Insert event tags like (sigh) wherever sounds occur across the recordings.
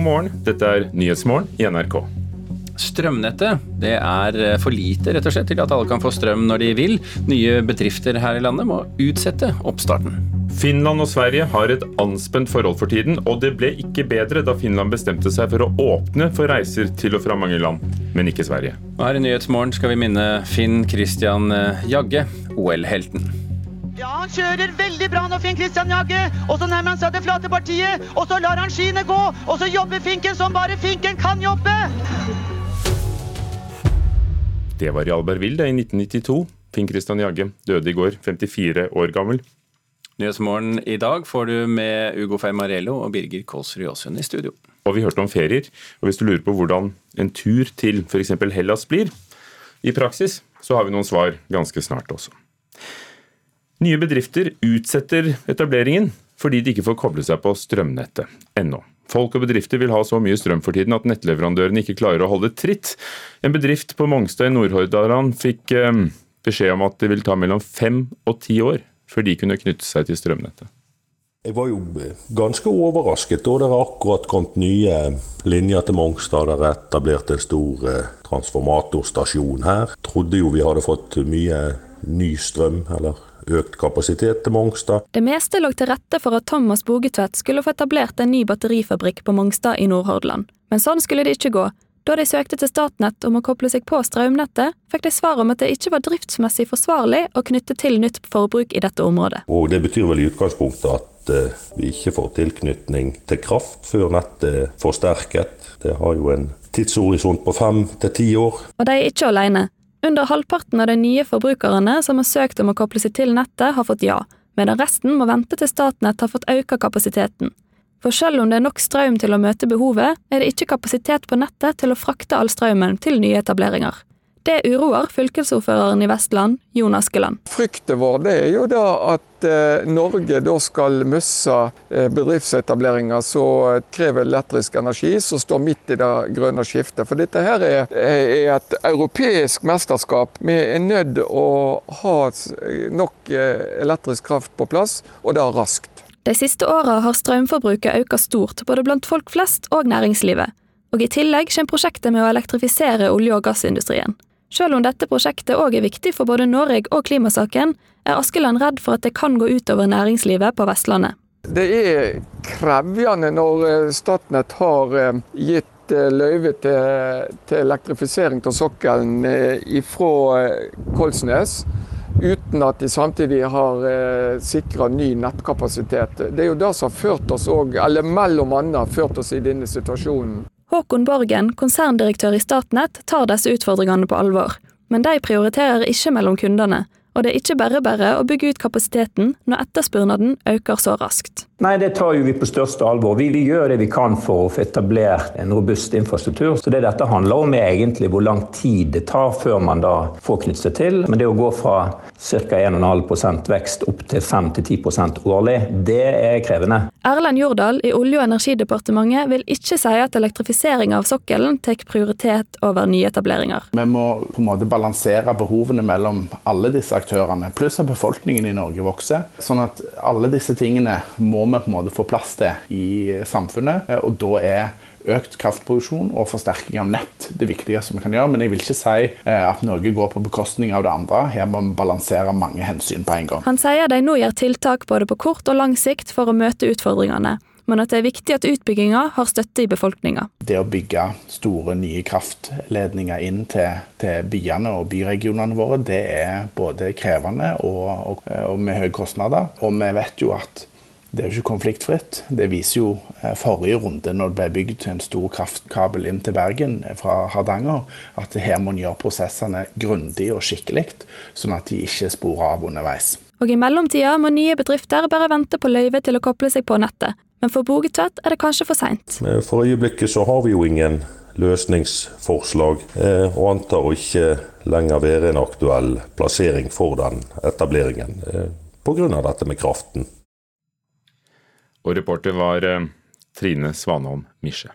God morgen, dette er Nyhetsmorgen i NRK. Strømnettet det er eh, for lite rett og slett til at alle kan få strøm når de vil. Nye bedrifter her i landet må utsette oppstarten. Finland og Sverige har et anspent forhold for tiden, og det ble ikke bedre da Finland bestemte seg for å åpne for reiser til og fra mange land, men ikke Sverige. Og her i Nyhetsmorgen skal vi minne Finn Christian eh, Jagge, OL-helten. Han kjører veldig bra nå, Finn Christian Jagge. Og så nærmer han seg det flate partiet, og så lar han skiene gå. Og så jobber Finken som bare Finken kan jobbe. Det var i Albertville i 1992. Finn Christian Jagge døde i går, 54 år gammel. Nyhetsmorgen i dag får du med Ugo Fermarello og Birger Kålsrud Jåsund i studio. Og vi hørte om ferier. Og hvis du lurer på hvordan en tur til f.eks. Hellas blir i praksis, så har vi noen svar ganske snart også. Nye bedrifter utsetter etableringen fordi de ikke får koble seg på strømnettet ennå. Folk og bedrifter vil ha så mye strøm for tiden at nettleverandørene ikke klarer å holde tritt. En bedrift på Mongstad i Nordhordland fikk eh, beskjed om at det vil ta mellom fem og ti år før de kunne knytte seg til strømnettet. Jeg var jo ganske overrasket da det akkurat kommet nye linjer til Mongstad. Der er etablert en stor eh, transformatorstasjon her. Trodde jo vi hadde fått mye ny strøm, eller økt kapasitet til Mongstad. Det meste lå til rette for at Thomas Bogetvedt skulle få etablert en ny batterifabrikk på Mongstad i Nordhordland. Men sånn skulle det ikke gå. Da de søkte til Statnett om å koble seg på strømnettet, fikk de svar om at det ikke var driftsmessig forsvarlig å knytte til nytt forbruk i dette området. Og Det betyr vel i utgangspunktet at eh, vi ikke får tilknytning til kraft før nettet er forsterket. Det har jo en tidshorisont på fem til ti år. Og de er ikke alene. Under halvparten av de nye forbrukerne som har søkt om å koble seg til nettet, har fått ja, medan resten må vente til Statnett har fått økt kapasiteten. For selv om det er nok strøm til å møte behovet, er det ikke kapasitet på nettet til å frakte all strømmen til nye etableringer. Det uroer fylkesordføreren i Vestland, Jon Askeland. Frykten vår det er jo da at eh, Norge da skal miste eh, bedriftsetableringer som krever elektrisk energi, som står midt i det grønne skiftet. For dette her er, er et europeisk mesterskap. Vi er nødt å ha nok eh, elektrisk kraft på plass, og det raskt. De siste åra har strømforbruket økt stort, både blant folk flest og næringslivet. Og i tillegg kommer prosjektet med å elektrifisere olje- og gassindustrien. Selv om dette prosjektet òg er viktig for både Norge og klimasaken, er Askeland redd for at det kan gå utover næringslivet på Vestlandet. Det er krevende når eh, Statnett har eh, gitt eh, løyve til, til elektrifisering av sokkelen fra Kolsnes, uten at de samtidig har sikra ny nettkapasitet. Det er jo det som har ført oss òg, eller mellom annet ført oss i denne situasjonen. Håkon Borgen, konserndirektør i Statnett, tar disse utfordringene på alvor. Men de prioriterer ikke mellom kundene, og det er ikke bare bare å bygge ut kapasiteten når etterspørselen øker så raskt. Nei, Det tar jo vi på største alvor. Vi, vi, gjør det vi kan for å få etablert en robust infrastruktur. Så Det dette handler om er egentlig hvor lang tid det tar før man da får knyttet seg til. Men det å gå fra ca. 1,5 vekst opp til 5-10 årlig, det er krevende. Erlend Jordal i Olje- og energidepartementet vil ikke si at elektrifisering av sokkelen tar prioritet over nyetableringer. Vi må på en måte balansere behovene mellom alle disse aktørene, pluss at befolkningen i Norge vokser. Sånn at alle disse tingene må vi på en måte få plass til i samfunnet. Eh, og da er økt kraftproduksjon og forsterking av nett det viktigste vi kan gjøre. Men jeg vil ikke si eh, at Norge går på bekostning av det andre. Her må vi balansere mange hensyn på en gang. Han sier de nå gjør tiltak både på kort og lang sikt for å møte utfordringene men at det er viktig at utbygginga har støtte i befolkninga. Det å bygge store, nye kraftledninger inn til, til byene og byregionene våre, det er både krevende og, og, og med høye kostnader. Og vi vet jo at det er jo ikke konfliktfritt. Det viser jo eh, forrige runde, når det ble bygd en stor kraftkabel inn til Bergen fra Hardanger, at her må en gjøre prosessene grundig og skikkelig, sånn at de ikke sporer av underveis. Og I mellomtida må nye bedrifter bare vente på løyve til å koble seg på nettet. Men for Bogetvedt er det kanskje for seint. For øyeblikket så har vi jo ingen løsningsforslag, eh, og antar å ikke lenger være en aktuell plassering for den etableringen eh, pga. dette med kraften. Og reporter var eh, Trine Svanholm Misje.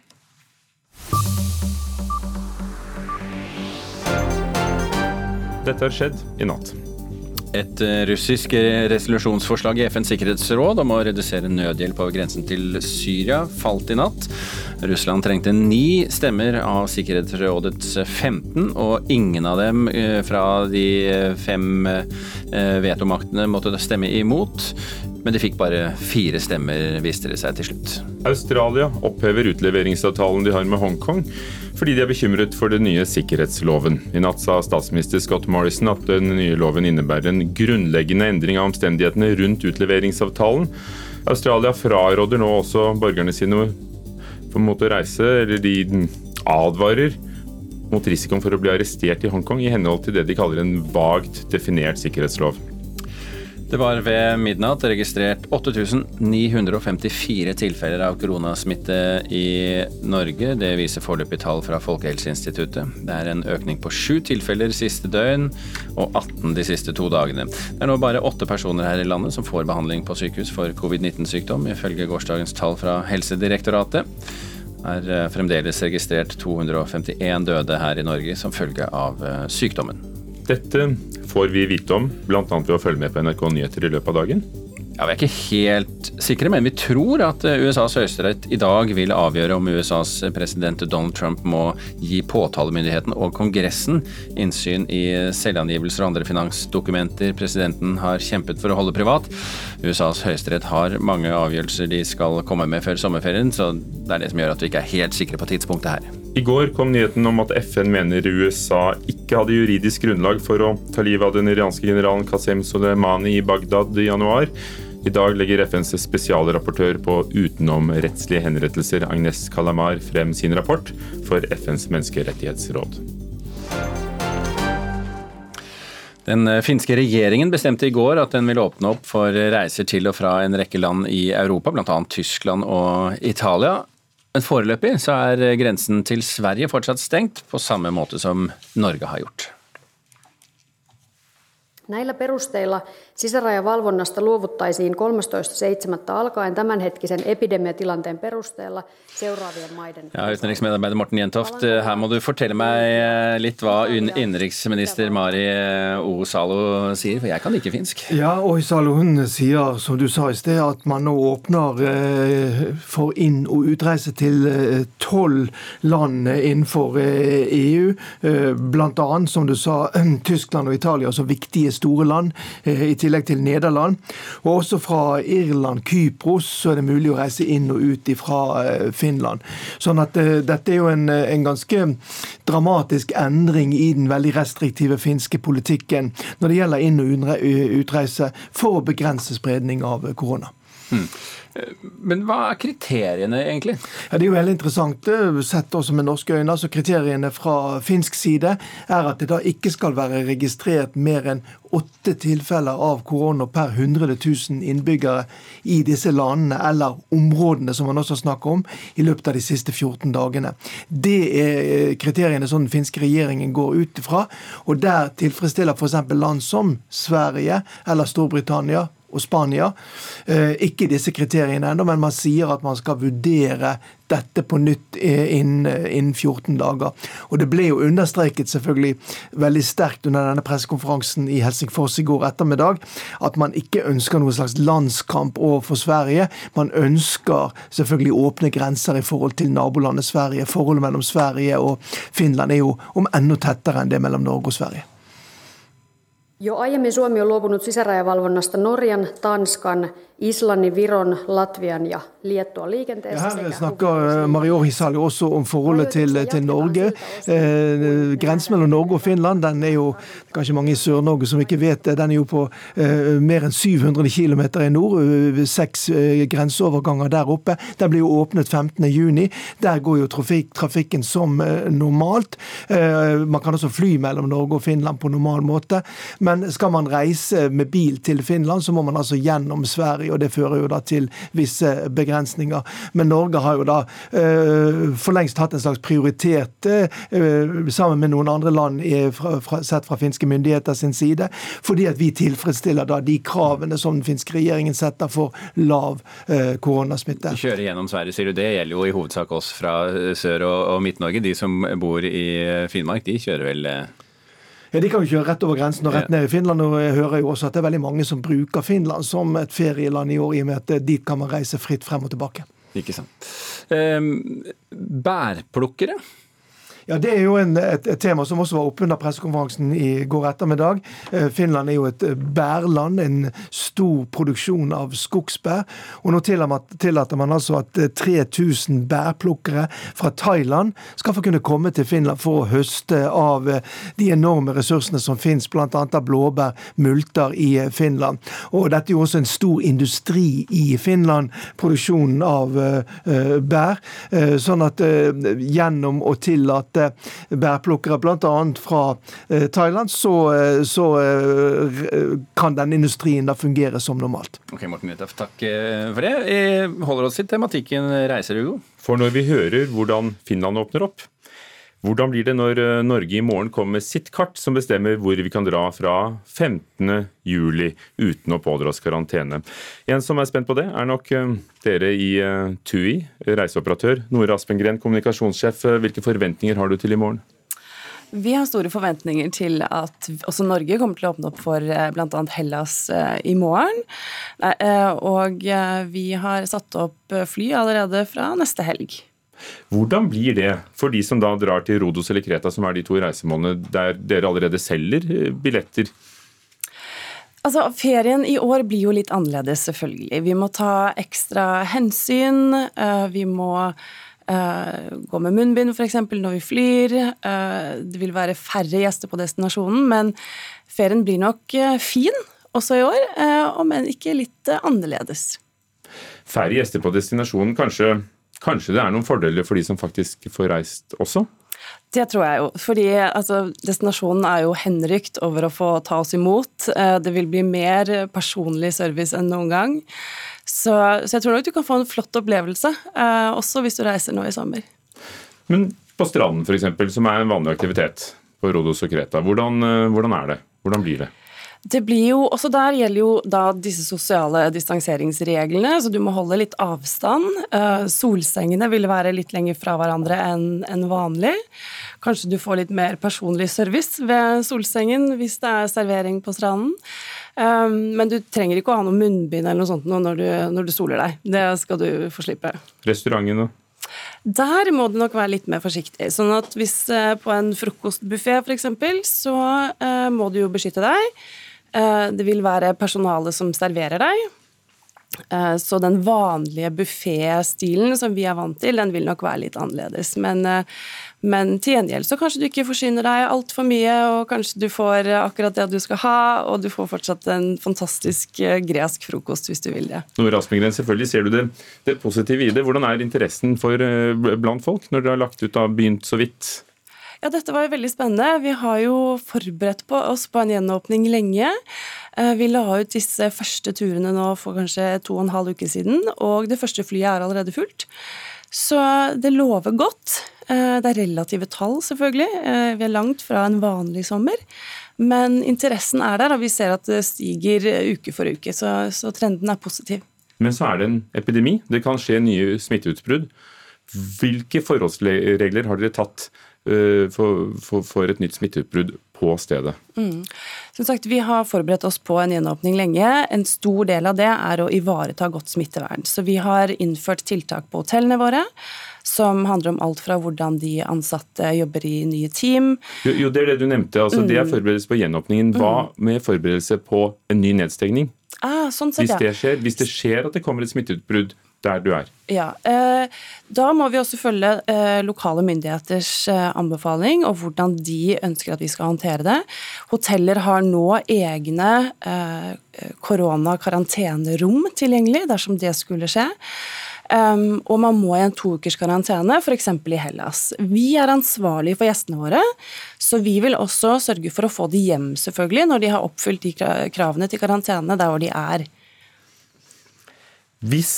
Dette har skjedd i natt. Et eh, russisk resolusjonsforslag i FNs sikkerhetsråd om å redusere nødhjelp over grensen til Syria falt i natt. Russland trengte ni stemmer av Sikkerhetsrådets 15, og ingen av dem eh, fra de fem eh, vetomaktene måtte stemme imot. Men de fikk bare fire stemmer, viste det seg til slutt. Australia opphever utleveringsavtalen de har med Hongkong fordi de er bekymret for den nye sikkerhetsloven. I natt sa statsminister Scott Morrison at den nye loven innebærer en grunnleggende endring av omstendighetene rundt utleveringsavtalen. Australia fraråder nå også borgerne sine for å reise, eller de advarer mot risikoen for å bli arrestert i Hongkong i henhold til det de kaller en vagt definert sikkerhetslov. Det var ved midnatt registrert 8954 tilfeller av koronasmitte i Norge. Det viser foreløpig tall fra Folkehelseinstituttet. Det er en økning på sju tilfeller siste døgn og 18 de siste to dagene. Det er nå bare åtte personer her i landet som får behandling på sykehus for covid-19-sykdom, ifølge gårsdagens tall fra Helsedirektoratet Det er eh, fremdeles registrert 251 døde her i Norge som følge av eh, sykdommen. Dette får vi vite om bl.a. ved å følge med på NRK Nyheter i løpet av dagen. Ja, Vi er ikke helt sikre, men vi tror at eh, USAs høyesterett i dag vil avgjøre om USAs president Donald Trump må gi påtalemyndigheten og Kongressen innsyn i selvangivelser og andre finansdokumenter presidenten har kjempet for å holde privat. USAs høyesterett har mange avgjørelser de skal komme med før sommerferien, så det er det som gjør at vi ikke er helt sikre på tidspunktet her. I går kom nyheten om at FN mener USA ikke hadde juridisk grunnlag for å ta livet av den iranske generalen Qasem Soleimani i Bagdad i januar. I dag legger FNs spesialrapportør på utenomrettslige henrettelser, Agnes Kalamar, frem sin rapport for FNs menneskerettighetsråd. Den finske regjeringen bestemte i går at den vil åpne opp for reiser til og fra en rekke land i Europa, bl.a. Tyskland og Italia. Men foreløpig så er grensen til Sverige fortsatt stengt, på samme måte som Norge har gjort. Näillä perusteilla sisärajavalvonnasta luovuttaisiin 13.7. alkaen tämänhetkisen epidemiatilanteen perusteella seuraavien maiden... Ja, Utenriksmedarbeider Morten Jentoft, her må du fortelle meg eh, litt hva innenriksminister Mari Ousalo Ohisalo sier, for jeg kan ikke finsk. Ja, Ousalo hun sier, som du sa i sted, at man nå åpner eh, for inn- og utreise til tolv land innenfor EU, blant annet, som du sa, (clears throat) Tyskland og Italia, altså viktige store land, eh, i tillegg til Nederland. Og også fra Irland, Kypros, så er det mulig å reise inn og ut fra eh, Finland. Sånn at eh, dette er jo en, en ganske dramatisk endring i den veldig restriktive finske politikken når det gjelder inn- og utreise for å begrense spredning av korona. Mm. Men hva er kriteriene, egentlig? Ja, Det er jo veldig interessant sett også med norske øyne. så Kriteriene fra finsk side er at det da ikke skal være registrert mer enn åtte tilfeller av korona per 100 000 innbyggere i disse landene eller områdene som man også snakker om, i løpet av de siste 14 dagene. Det er kriteriene som den finske regjeringen går ut ifra. Og der tilfredsstiller f.eks. land som Sverige eller Storbritannia og Spania. Eh, ikke disse kriteriene ennå, men man sier at man skal vurdere dette på nytt innen, innen 14 dager. Og Det ble jo understreket selvfølgelig veldig sterkt under denne pressekonferansen i Helsingfors i går ettermiddag at man ikke ønsker noen slags landskamp overfor Sverige. Man ønsker selvfølgelig åpne grenser i forhold til nabolandet Sverige. Forholdet mellom Sverige og Finland er jo om enda tettere enn det mellom Norge og Sverige. Jo aiemmin Suomi on luopunut sisärajavalvonnasta Norjan, Tanskan, Islannin, Viron, Latvian ja Liettua liikenteessä. Ja, her snakker eh, Mario Hisali også om forholdet til, til Norge. Eh, grensen mellom Norge og Finland den er jo kanskje mange i Sør-Norge som ikke vet det, den er jo på eh, mer enn 700 km i nord. Eh, seks eh, grenseoverganger der oppe. Den blir jo åpnet 15.6. Der går jo trafik, trafikken som eh, normalt. man kan også fly mellom Norge og Finland på normal måte. Men skal man reise med bil til Finland, så må man altså gjennom Sverige og det fører jo da til visse begrensninger. Men Norge har jo da uh, for lengst hatt en slags prioritet, uh, sammen med noen andre land fra, sett fra finske myndigheter sin side, fordi at vi tilfredsstiller da de kravene som den finske regjeringen setter for lav uh, koronasmitte. Kjøre gjennom Sverige, sier du. Det gjelder jo i hovedsak oss fra Sør- og Midt-Norge. De som bor i Finnmark, de kjører vel Ja, De kan jo kjøre rett over grensen og rett ned i Finland. og Jeg hører jo også at det er veldig mange som bruker Finland som et ferieland i år, i og med at dit kan man reise fritt frem og tilbake. Ikke sant. Um, bærplukkere? Ja, Det er jo en, et, et, tema som også var oppe under pressekonferansen i går ettermiddag. Eh, Finland er jo et eh, bærland, en stor produksjon av skogsbær. Og nå tillater man altså at 3000 eh, bærplukkere fra Thailand skal få kunne komme til Finland for å høste av de enorme ressursene som finnes, bl.a. av blåbær, multer i Finland. Og dette er jo også en stor industri i Finland, produksjonen av bær. Sånn at gjennom å tillate bærplukkere, bl.a. fra eh, Thailand, så, eh, så, eh, kan den industrien da fungere som normalt. Ok, Morten Witthoff, takk for det. Vi holder oss til tematikken reiser, Hugo. For når vi hører hvordan Finland åpner opp, hvordan blir det når eh, Norge i morgen kommer med sitt kart som bestemmer hvor vi kan dra fra 15.07 uten å pådra oss karantene? En som er spent på det, er nok eh, dere i eh, TUI, reiseoperatør. Nore Aspengren, kommunikasjonssjef. Hvilke forventninger har du til i morgen? Vi har store forventninger til at også Norge kommer til å åpne opp for bl.a. Hellas i morgen. Og vi har satt opp fly allerede fra neste helg. Hvordan blir det for de som da drar til Rodos eller Kreta, som er de to reisemålene der dere allerede selger eh, billetter? Altså, Ferien i år blir jo litt annerledes, selvfølgelig. Vi må ta ekstra hensyn. Eh, vi må uh, gå med munnbind f.eks. når vi flyr. Uh, det vil være færre gjester på destinasjonen, men ferien blir nok fin også i år, uh, om enn ikke litt annerledes. Færre gjester på destinasjonen, kanskje Kanskje det er noen fordeler for de som faktisk får reist også? Det tror jeg jo. fordi altså, Destinasjonen er jo henrykt over å få ta oss imot. Eh, det vil bli mer personlig service enn noen gang. Så, så jeg tror nok du kan få en flott opplevelse, eh, også hvis du reiser nå i sommer. Men på stranden f.eks., som er en vanlig aktivitet på Rodos og Kreta, hvordan, eh, hvordan er det? Hvordan blir det? Det blir jo, Også der gjelder jo da disse sosiale distanseringsreglene, så du må holde litt avstand. Uh, solsengene vil være litt lenger fra hverandre enn vanlig. Kanskje du får litt mer personlig service ved solsengen hvis det er servering på stranden. Um, men du trenger ikke å ha noe munnbind eller noe sånt når du, når du soler deg. Det skal du få slippe. Restauranten, da? Der må du nok være litt mer forsiktig. Sånn at hvis uh, på en frokostbuffé f.eks., så må du jo beskytte deg. Eh, det vil være personale som serverer deg. Eh, så den vanlige buffé-stilen som vi er vant til, den vil nok være litt annerledes. Men, eh, men til gjengjeld så kanskje du ikke forsyner deg altfor mye, og kanskje du får akkurat det du skal ha, og du får fortsatt en fantastisk gresk frokost hvis du vil det. Nå, Rasmengren, selvfølgelig ser du det, det positive i det. Hvordan er interessen for, blant folk når dere har lagt ut og begynt så vidt? Ja, dette var jo veldig spennende. Vi har jo forberedt på oss på en gjenåpning lenge. Eh, vi la ut disse første turene nå for kanskje to og en halv uke siden, og det første flyet er allerede fullt. Så det lover godt. Eh, det er relative tall, selvfølgelig. Eh, vi er langt fra en vanlig sommer. Men interessen er der, og vi ser at det stiger uke for uke. Så, så trenden er positiv. Men så er det en epidemi. Det kan skje nye smitteutbrudd. Hvilke forholdsregler har dere tatt for, for, for, et nytt smitteutbrudd på stedet. Mm. Som sagt, Vi har forberedt oss på en gjenåpning lenge. En stor del av det er å ivareta godt smittevern. Så vi har innført tiltak på hotellene våre som handler om alt fra hvordan de ansatte jobber i nye team. Jo, jo Det er det du nevnte. altså mm. Det er mm. forberedelse på gjenåpningen. Hva mm. med forberedelse på en ny nedstengning? Ah, sånn hvis, det skjer, hvis det skjer at det kommer et smitteutbrudd der du er? Ja, eh, Da må vi også følge eh, lokale myndigheters eh, anbefaling og hvordan de ønsker at vi skal håndtere det. Hoteller har nå egne koronakarantenerom tilgjengelig dersom det skulle skje. Um, og man må i en to ukers karantene, f.eks. i Hellas. Vi er ansvarlige for gjestene våre, så vi vil også sørge for å få de hjem, selvfølgelig, når de har oppfylt de kravene til karantene der hvor de er. Hvis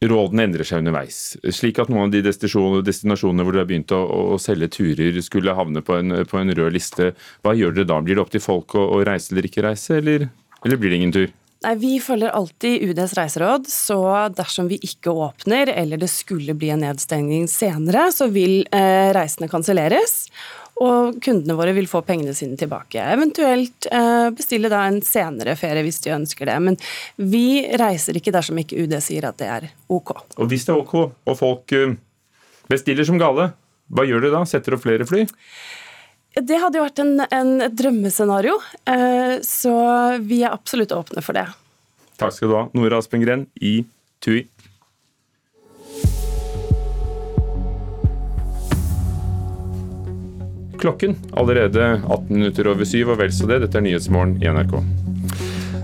rådene endrer seg underveis. Slik at noen av de destinasjonene hvor dere har begynt å, å, selge turer, skulle havne på en, på en, rød liste. Hva gjør dere da? Blir det opp til folk å, å reise eller ikke reise, eller, eller blir det ingen tur? Nei, Vi følger alltid UDs reiseråd, så dersom vi ikke åpner eller det skulle bli en nedstengning senere, så vil eh, reisene kanselleres. Og kundene våre vil få pengene sine tilbake. Eventuelt eh, bestille da en senere ferie hvis de ønsker det. Men vi reiser ikke dersom ikke UD sier at det er ok. Og hvis det er ok, og folk eh, bestiller som gale, hva gjør du da? Setter opp flere fly? Det hadde jo vært en, en drømmescenario, eh, så vi er absolutt åpne for det. Takk skal du ha, Nora Aspengren i TUI. Klokken allerede 18 minutter over syv, og vel så det. Dette er Nyhetsmorgen i NRK.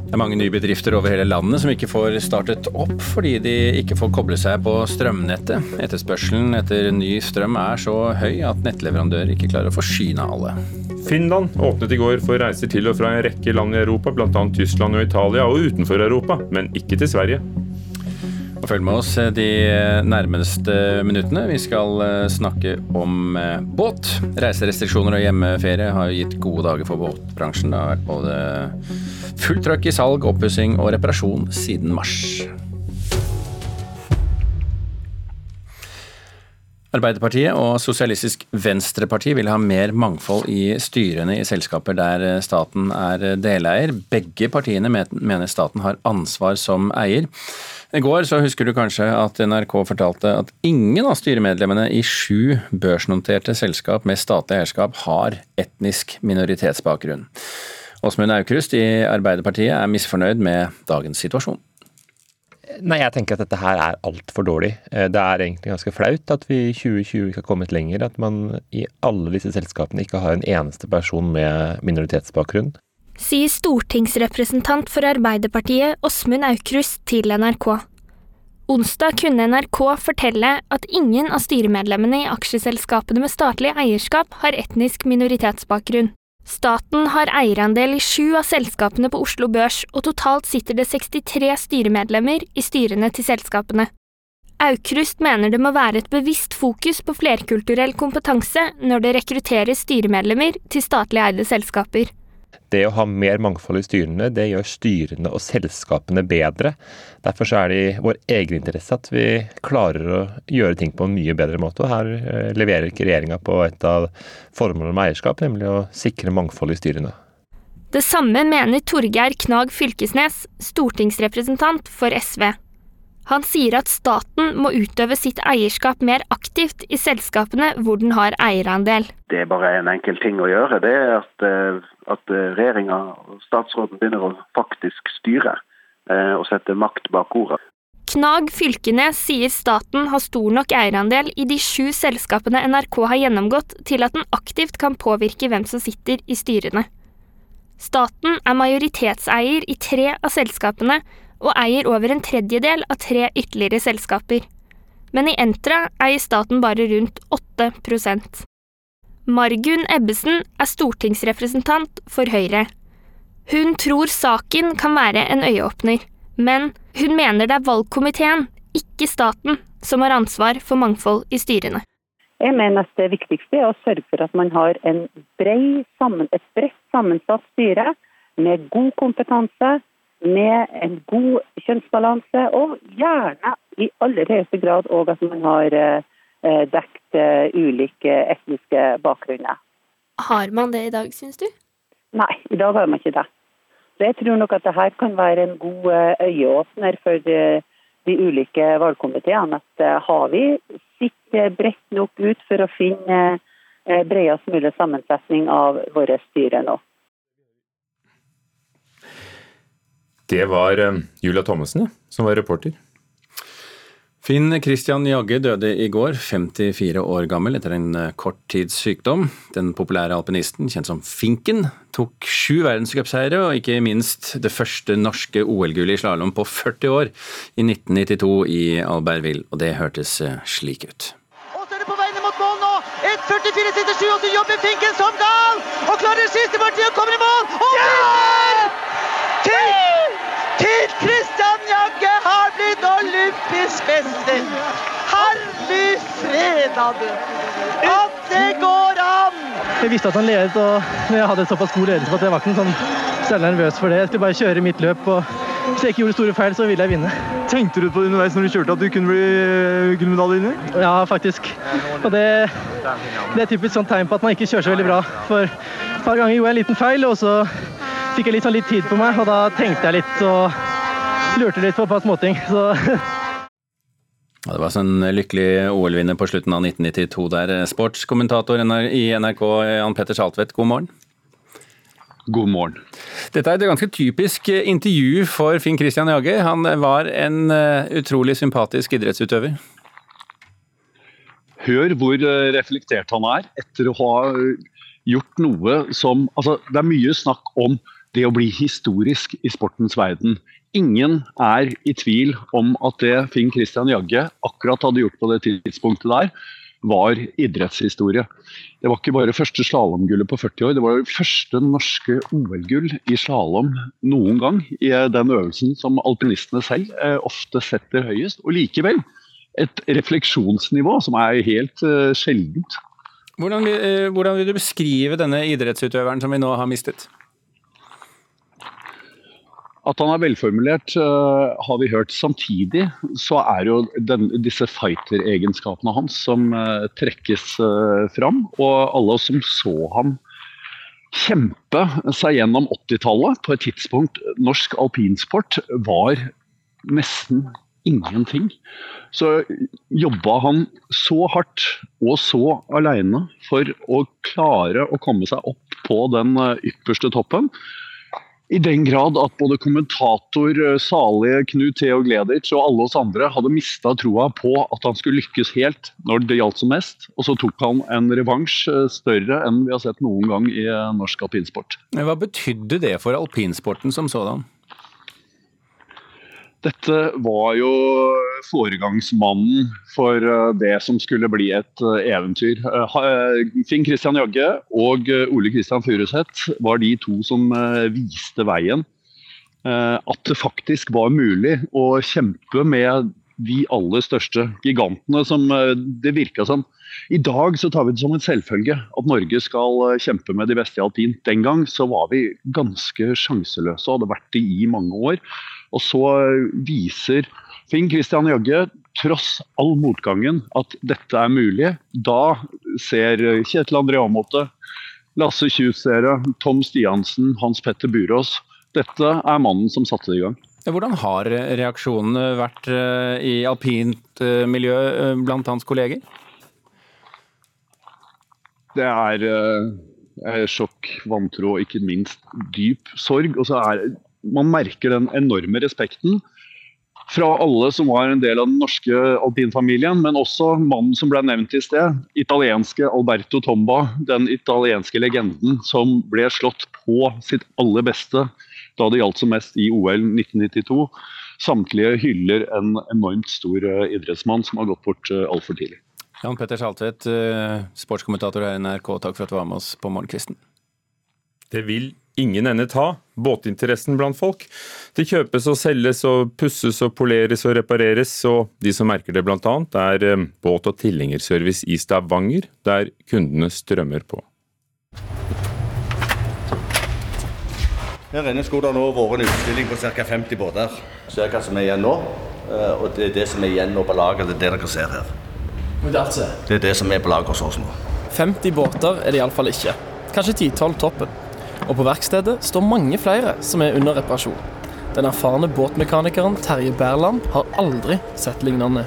Det er mange nye bedrifter over hele landet som ikke får startet opp fordi de ikke får koble seg på strømnettet. Etterspørselen etter ny strøm er så høy at nettleverandør ikke klarer å forsyne alle. Finland åpnet i går for reiser til og fra en rekke land i Europa, bl.a. Tyskland og Italia, og utenfor Europa, men ikke til Sverige. Og følg med oss de nærmeste minuttene. Vi skal eh, snakke om eh, båt. Reiserestriksjoner og hjemmeferie har gitt gode dager for båtbransjen. Det har vært både fullt trøkk i salg, oppussing og reparasjon siden mars. Arbeiderpartiet og Sosialistisk Venstreparti vil ha mer mangfold i styrene i selskaper der staten er deleier. Begge partiene mener staten har ansvar som eier. I går så husker du kanskje at NRK fortalte at ingen av styremedlemmene i sju børsnoterte selskap med statlig eierskap har etnisk minoritetsbakgrunn. Åsmund Aukrust i Arbeiderpartiet er misfornøyd med dagens situasjon. Nei, jeg tenker at dette her er altfor dårlig. Det er egentlig ganske flaut at vi i 2020 ikke har kommet lenger. At man i alle disse selskapene ikke har en eneste person med minoritetsbakgrunn sier stortingsrepresentant for Arbeiderpartiet Åsmund Aukrust til NRK. Onsdag kunne NRK fortelle at ingen av styremedlemmene i aksjeselskapene med statlig eierskap har etnisk minoritetsbakgrunn. Staten har eierandel i sju av selskapene på Oslo Børs, og totalt sitter det 63 styremedlemmer i styrene til selskapene. Aukrust mener det må være et bevisst fokus på flerkulturell kompetanse når det rekrutteres styremedlemmer til statlig eide selskaper. Det å ha mer mangfold i styrene, det gjør styrene og selskapene bedre. Derfor er det i vår egeninteresse at vi klarer å gjøre ting på en mye bedre måte. Og her eh, leverer ikke regjeringa på et av formålene med eierskap, nemlig å sikre mangfold i styrene. Det samme mener Torgeir Knag Fylkesnes, stortingsrepresentant for SV. Han sier at staten må utøve sitt eierskap mer aktivt i selskapene hvor den har eierandel. Det er bare en enkel ting å gjøre. Det er at, eh, at eh, regjeringa og statsråden begynner å faktisk styre eh, og sette makt bak ordet. Knag Fylkenes sier staten har stor nok eierandel i de sju selskapene NRK har gjennomgått til at den aktivt kan påvirke hvem som sitter i styrene. Staten er majoritetseier i tre av selskapene, og eier over en tredjedel av tre ytterligere selskaper. Men i Entra eier staten bare rundt 8 Margunn Ebbesen er stortingsrepresentant for Høyre. Hun tror saken kan være en øyeåpner, men hun mener det er valgkomiteen, ikke staten, som har ansvar for mangfold i styrene. Jeg mener at Det viktigste er å sørge for at man har bred, et bredt sammensatt styre med god kompetanse, med en god kjønnsbalanse, og gjerne i aller høyeste grad òg at man har eh, dekt eh, ulike etniske bakgrunner. Har man det i dag, syns du? Nei, i dag har man ikke det. Så jeg tror nok at dette kan være en god eh, øyeåpner for de, de ulike valgkomiteene. At har vi sitt bredt nok ut for å finne bredest mulig sammensetning av våre styre nå. Det var Julia Thommessen som var reporter. Finn Christian Jagge døde i går, 54 år gammel, etter en eh, kort tids sykdom. Den populære alpinisten, kjent som Finken, tok sju verdenscupseiere og ikke minst det første norske OL-gullet i slalåm på 40 år, i 1992 i Albertville. Og det hørtes eh, slik ut. Og så er det på veiene mot mål nå! 1.44,67, og så jobber Finken som gal! Og klarer siste partiet og kommer i mål! Og vinner! Til til Christian Jagge har blitt olympisk mester! Herlig fredade! At det går an! Jeg visste at han ledet, og når jeg hadde såpass god ledelse på at jeg var ikke sånn særlig nervøs for det. Jeg skulle bare kjøre mitt løp og hvis jeg ikke gjorde store feil, så ville jeg vinne. Tenkte du på det underveis når du kjørte at du kunne bli gullmedaljevinner? medaljevinner? Ja, faktisk. Og det, det er typisk sånn tegn på at man ikke kjører så veldig bra. For et par ganger gjorde jeg en liten feil, og så fikk jeg litt, sånn litt tid på meg, og da tenkte jeg litt og lurte litt på et par småting. Så (laughs) Ja, det var sånn lykkelig OL-vinner på slutten av 1992 der. Sportskommentator i NRK, Jan Petter Saltvedt, god morgen. God morgen. Dette er et ganske typisk intervju for Finn Christian Jagge. Han var en eh, utrolig sympatisk idrettsutøver. Hør hvor eh, reflektert han er etter å ha gjort noe som Altså, det er mye snakk om det å bli historisk i sportens verden. Ingen er i tvil om at det Finn Christian Jagge akkurat hadde gjort på det tidspunktet der, var idrettshistorie. Det var ikke bare første slalåmgullet på 40 år, det var det første norske OL-gull i slalåm noen gang. I den øvelsen som alpinistene selv eh, ofte setter høyest. Og likevel et refleksjonsnivå som er helt uh, sjeldent. Hvordan, hvordan vil du beskrive denne idrettsutøveren som vi nå har mistet? At han er velformulert, uh, har vi hørt. Samtidig så er jo den, disse fighter-egenskapene hans som uh, trekkes uh, fram. Og alle som så ham kjempe seg gjennom 80-tallet, på et tidspunkt norsk alpinsport var nesten ingenting. Så jobba han så hardt og så alene for å klare å komme seg opp på den ypperste toppen. I den grad at både kommentator salige Knut Theo Gleditsch og alle oss andre hadde mista troa på at han skulle lykkes helt når det gjaldt som mest. Og så tok han en revansj større enn vi har sett noen gang i norsk alpinsport. Hva betydde det for alpinsporten som sådan? Dette var jo foregangsmannen for det som skulle bli et eventyr. Finn Christian Jagge og Ole Kristian Furuseth var de to som viste veien. At det faktisk var mulig å kjempe med de aller største gigantene som det virka som. I dag så tar vi det som en selvfølge at Norge skal kjempe med de beste i alpin. Den gang så var vi ganske sjanseløse og hadde vært det i mange år. Og så viser Finn Christian Jagge, tross all motgangen, at dette er mulig. Da ser Kjetil André Aamodt, Lasse Kjusere, Tom Stiansen, Hans Petter Burås Dette er mannen som satte det i gang. Hvordan har reaksjonene vært i alpint miljø blant hans kolleger? Det er, er sjokk, vantro og ikke minst dyp sorg. Og så er man merker den enorme respekten fra alle som var en del av den norske alpinfamilien, men også mannen som ble nevnt i sted, italienske Alberto Tomba, den italienske legenden som ble slått på sitt aller beste da det gjaldt som mest i OL 1992. Samtlige hyller en enormt stor idrettsmann som har gått bort altfor tidlig. Jan Petter Saltvedt, sportskommentator her i NRK, takk for at du var med oss på morgenkvisten. Det vil ingen ende ta, båtinteressen blant folk. Det kjøpes og selges og pusses og poleres og repareres, og de som merker det bl.a. er båt- og tilhengerservice i Stavanger, der kundene strømmer på. Her inne skulle det nå vært en utstilling på ca. 50 båter. Se hva som er igjen nå. Og det er det som er igjen nå på lager, det er det dere ser her. Det er det som er på lager hos oss nå. 50 båter er det iallfall ikke. Kanskje 10-12 toppen. Og på verkstedet står mange flere som er under reparasjon. Den erfarne båtmekanikeren Terje Berland har aldri sett lignende.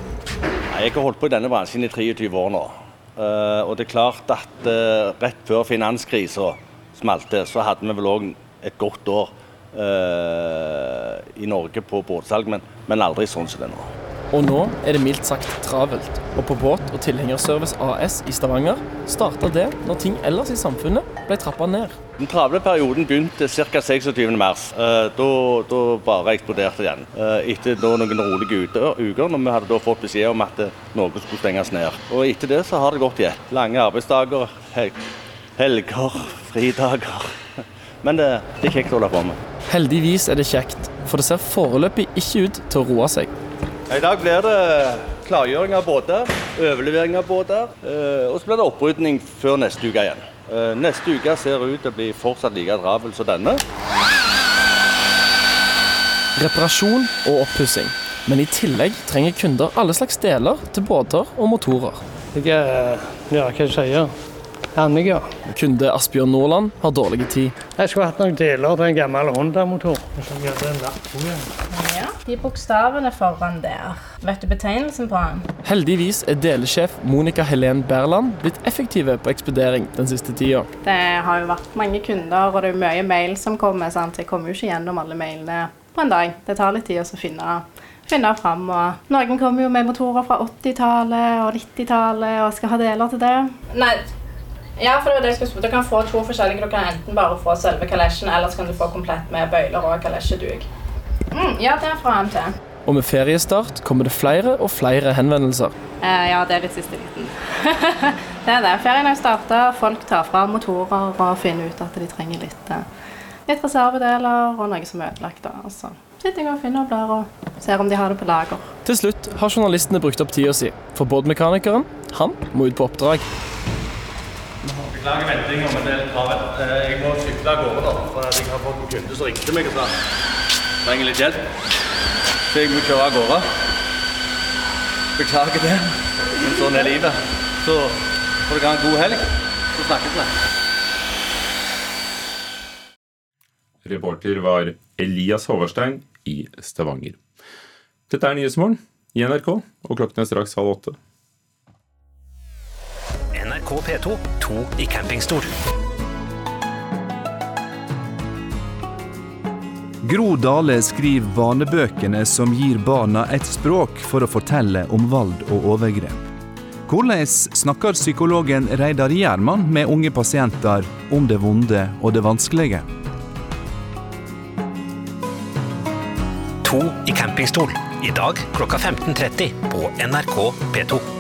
Jeg har holdt på i denne bransjen i 23 år nå. Og det er klart at rett før finanskrisa smalt så hadde vi vel òg et godt år i Norge på båtsalg, men aldri sånn som det er nå. Og nå er det mildt sagt travelt. Og på Båt- og tilhengerservice AS i Stavanger starta det når ting ellers i samfunnet ble trappa ned. Den travle perioden begynte ca. 26.3. Da, da bare eksploderte igjen. Etter da noen rolige uker, når vi hadde fått beskjed om at noe skulle stenges ned. Og etter det så har det gått i ett. Lange arbeidsdager, helger, fridager. (laughs) Men det, det er kjekt å holde på med. Heldigvis er det kjekt, for det ser foreløpig ikke ut til å roe seg. I dag blir det klargjøring av båter, overlevering av båter, og så blir det opprydning før neste uke igjen. Neste uke ser ut til å bli fortsatt like travel som denne. reparasjon og oppussing. Men i tillegg trenger kunder alle slags deler til båter og motorer. Jeg er, ja, hva skal jeg si, Ja. Kunde Asbjørn Nordland har dårlig tid. Jeg skulle hatt noen deler til en gammel Honda-motor. Ja, de bokstavene foran der. Vet du betegnelsen på den? Heldigvis er delesjef Monica Helen Berland blitt effektive på ekspedering den siste tida. Det har jo vært mange kunder, og det er mye mail som kommer. sant? Jeg kommer jo ikke gjennom alle mailene på en dag. Det tar litt tid å finne finne fram. Og noen kommer jo med motorer fra 80-tallet og 90-tallet og skal ha deler til det. Nei, ja, for det var det jeg skulle spørre. Du kan få to forskjellige. Du kan enten bare få selve kalesjen, eller så kan du få komplett med bøyler og kalesjeduk. Mm, ja, det er fra MT. Og med feriestart kommer det flere og flere henvendelser. Eh, ja, det er litt siste liten. (laughs) det er det. Ferien har starta, folk tar fra motorer og finner ut at de trenger litt, eh, litt reservedeler og noe som er ødelagt. da, altså. Sitter jeg og finner og blar og ser om de har det på lager. Til slutt har journalistene brukt opp tida si, for båtmekanikeren han må ut på oppdrag. Beklager ventinga, men det er travelt. Jeg må sykle av gårde, da, for jeg har fått en kunde som ringte meg og sa trenger litt hjelp. Så jeg må kjøre av gårde. Beklager det, men sånn er livet. Så får dere ha en god helg, så snakkes vi. Reporter var Elias Håvarstein i Stavanger. Dette er Nyhetsmorgen i NRK, og klokken er straks halv åtte. NRK P2, to i campingstol. Gro Dale skriver barnebøkene som gir barna et språk for å fortelle om vold og overgrep. Hvordan snakker psykologen Reidar Gjerman med unge pasienter om det vonde og det vanskelige? To i campingstol. I dag klokka 15.30 på NRK P2.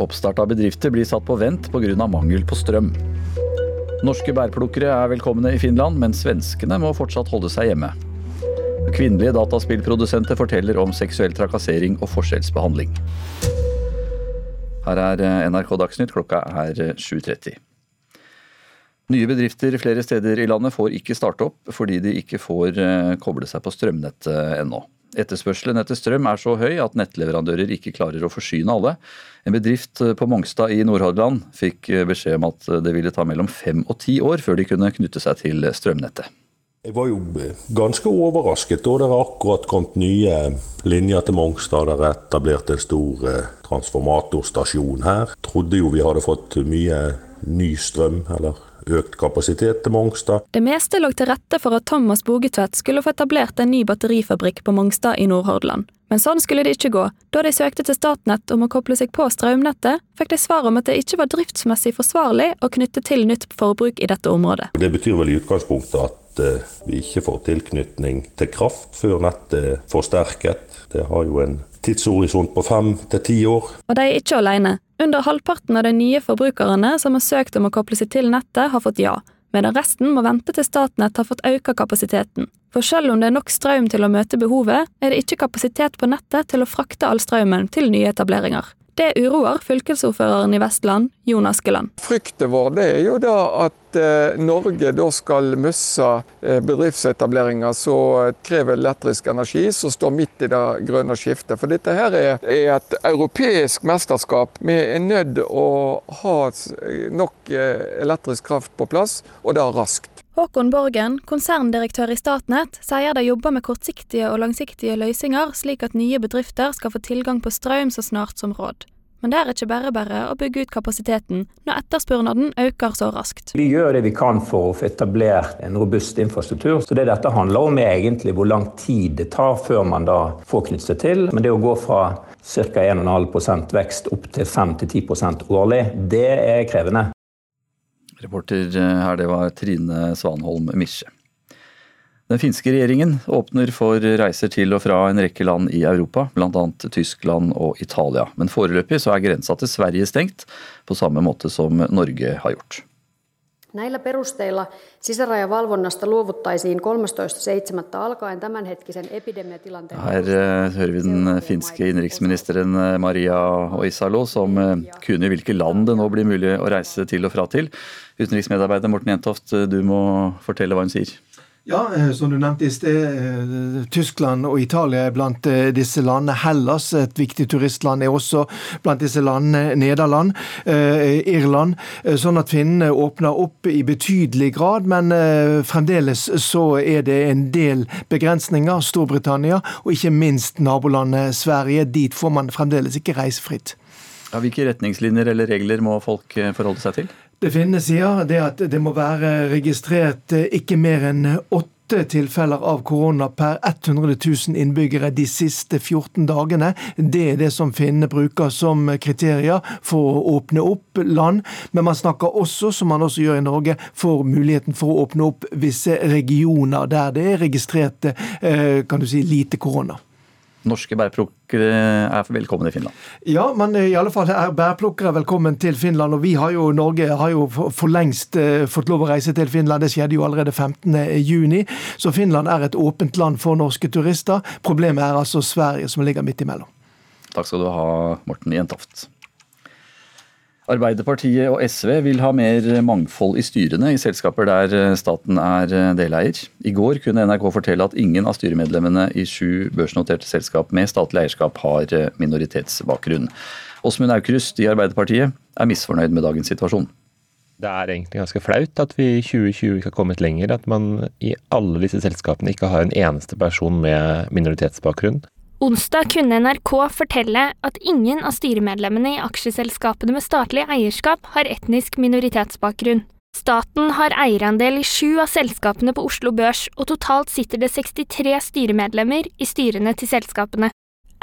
Oppstart av bedrifter blir satt på vent pga. mangel på strøm. Norske bærplukkere er velkomne i Finland, men svenskene må fortsatt holde seg hjemme. Kvinnelige dataspillprodusenter forteller om seksuell trakassering og forskjellsbehandling. Her er NRK Dagsnytt, klokka er 7.30. Nye bedrifter flere steder i landet får ikke starte opp fordi de ikke får koble seg på strømnettet ennå. Etterspørselen etter strøm er så høy at nettleverandører ikke klarer å forsyne alle. En bedrift på Mongstad i Nordhordland fikk beskjed om at det ville ta mellom fem og ti år før de kunne knytte seg til strømnettet. Jeg var jo ganske overrasket da det akkurat kommet nye linjer til Mongstad. Det er etablert en stor transformatorstasjon her. Trodde jo vi hadde fått mye ny strøm, eller økt kapasitet til Mongstad. Det meste lå til rette for at Thomas Bogetvedt skulle få etablert en ny batterifabrikk på Mongstad i Nordhordland. Men sånn skulle det ikke gå. Da de søkte til Statnett om å koble seg på strømnettet, fikk de svar om at det ikke var driftsmessig forsvarlig å knytte til nytt forbruk i dette området. Det betyr vel i utgangspunktet at vi ikke får tilknytning til kraft før nettet er forsterket. Det har jo en tidshorisont på fem til ti år. Og de er ikke alene. Under halvparten av de nye forbrukerne som har søkt om å koble seg til nettet, har fått ja, medan resten må vente til Statnett har fått økt kapasiteten. For selv om det er nok strøm til å møte behovet, er det ikke kapasitet på nettet til å frakte all strømmen til nye etableringer. Det uroer fylkesordføreren i Vestland, Jon Askeland. Frykten vår er jo da at eh, Norge da skal miste eh, bedriftsetableringer som krever elektrisk energi, som står midt i det grønne skiftet. For dette her er, et europeisk mesterskap. Vi er nødt å ha nok eh, elektrisk kraft på plass, og det raskt. Håkon Borgen, konserndirektør i Statnett, sier de jobber med kortsiktige og langsiktige løsninger, slik at nye bedrifter skal få tilgang på strøm så snart som råd. Men det er ikke bare bare å bygge ut kapasiteten når etterspørselen øker så raskt. Vi gjør det vi kan for å få etablert en robust infrastruktur. Så det dette handler om er egentlig hvor lang tid det tar før man da får knyttet seg til. Men det å gå fra ca. 1,5 vekst opp til 5-10 årlig, det er krevende. Reporter her, det var Trine Svanholm Misje. Den finske regjeringen åpner for reiser til og fra en rekke land i Europa, bl.a. Tyskland og Italia. Men foreløpig så er grensa til Sverige stengt, på samme måte som Norge har gjort. Näillä perusteilla sisärajavalvonnasta luovuttaisiin 13.7. alkaen tämänhetkisen epidemiatilanteen Her eh, hører vi den finske innenriksministeren eh, Maria Oisalo som kunne kunngjør hvilke land det nå blir mulig å reise til og fra til. Utenriksmedarbeider Morten Jentoft, du må fortelle hva hun sier. Ja, eh, som du nevnte i sted, eh, Tyskland og Italia er blant eh, disse landene. Hellas, et viktig turistland, er også blant disse landene. Nederland, Irland. Sånn at finnene åpner opp i betydelig grad, men fremdeles så er det en del begrensninger. Storbritannia og ikke minst nabolandet Sverige. Dit får man fremdeles ikke reise fritt. Ja, hvilke retningslinjer eller regler må folk forholde seg til? Det finnes, ja. Det at det må være registrert eh, ikke mer enn åtte tilfeller av korona per 100 000 innbyggere de siste 14 dagene. Det er det som finnene bruker som kriterier for å åpne opp land. Men man snakker også, som man også gjør i Norge, for muligheten for å åpne opp visse regioner der det er registrert eh, kan du si, lite korona norske bærplukkere er velkommen i Finland? Ja, men i alle fall er bærplukkere velkommen til Finland. Og vi har jo, Norge har jo for lengst uh, fått lov å reise til Finland. Det skjedde jo allerede 15.6. Så Finland er et åpent land for norske turister. Problemet er altså Sverige, som ligger midt imellom. Takk skal du ha, Morten Jentoft. Arbeiderpartiet og SV vil ha mer mangfold i styrene i selskaper der eh, staten er eh, deleier. I går kunne NRK fortelle at ingen av styremedlemmene i sju børsnoterte selskap med statlig eierskap har eh, minoritetsbakgrunn. Åsmund Aukrust i Arbeiderpartiet er misfornøyd med dagens situasjon. Det er egentlig ganske flaut at vi i 2020 ikke har kommet lenger. At man i alle disse selskapene ikke har en eneste person med minoritetsbakgrunn. Onsdag kunne NRK fortelle at ingen av styremedlemmene i aksjeselskapene med statlig eierskap har etnisk minoritetsbakgrunn. Staten har eierandel i sju av selskapene på Oslo Børs, og totalt sitter det 63 styremedlemmer i styrene til selskapene.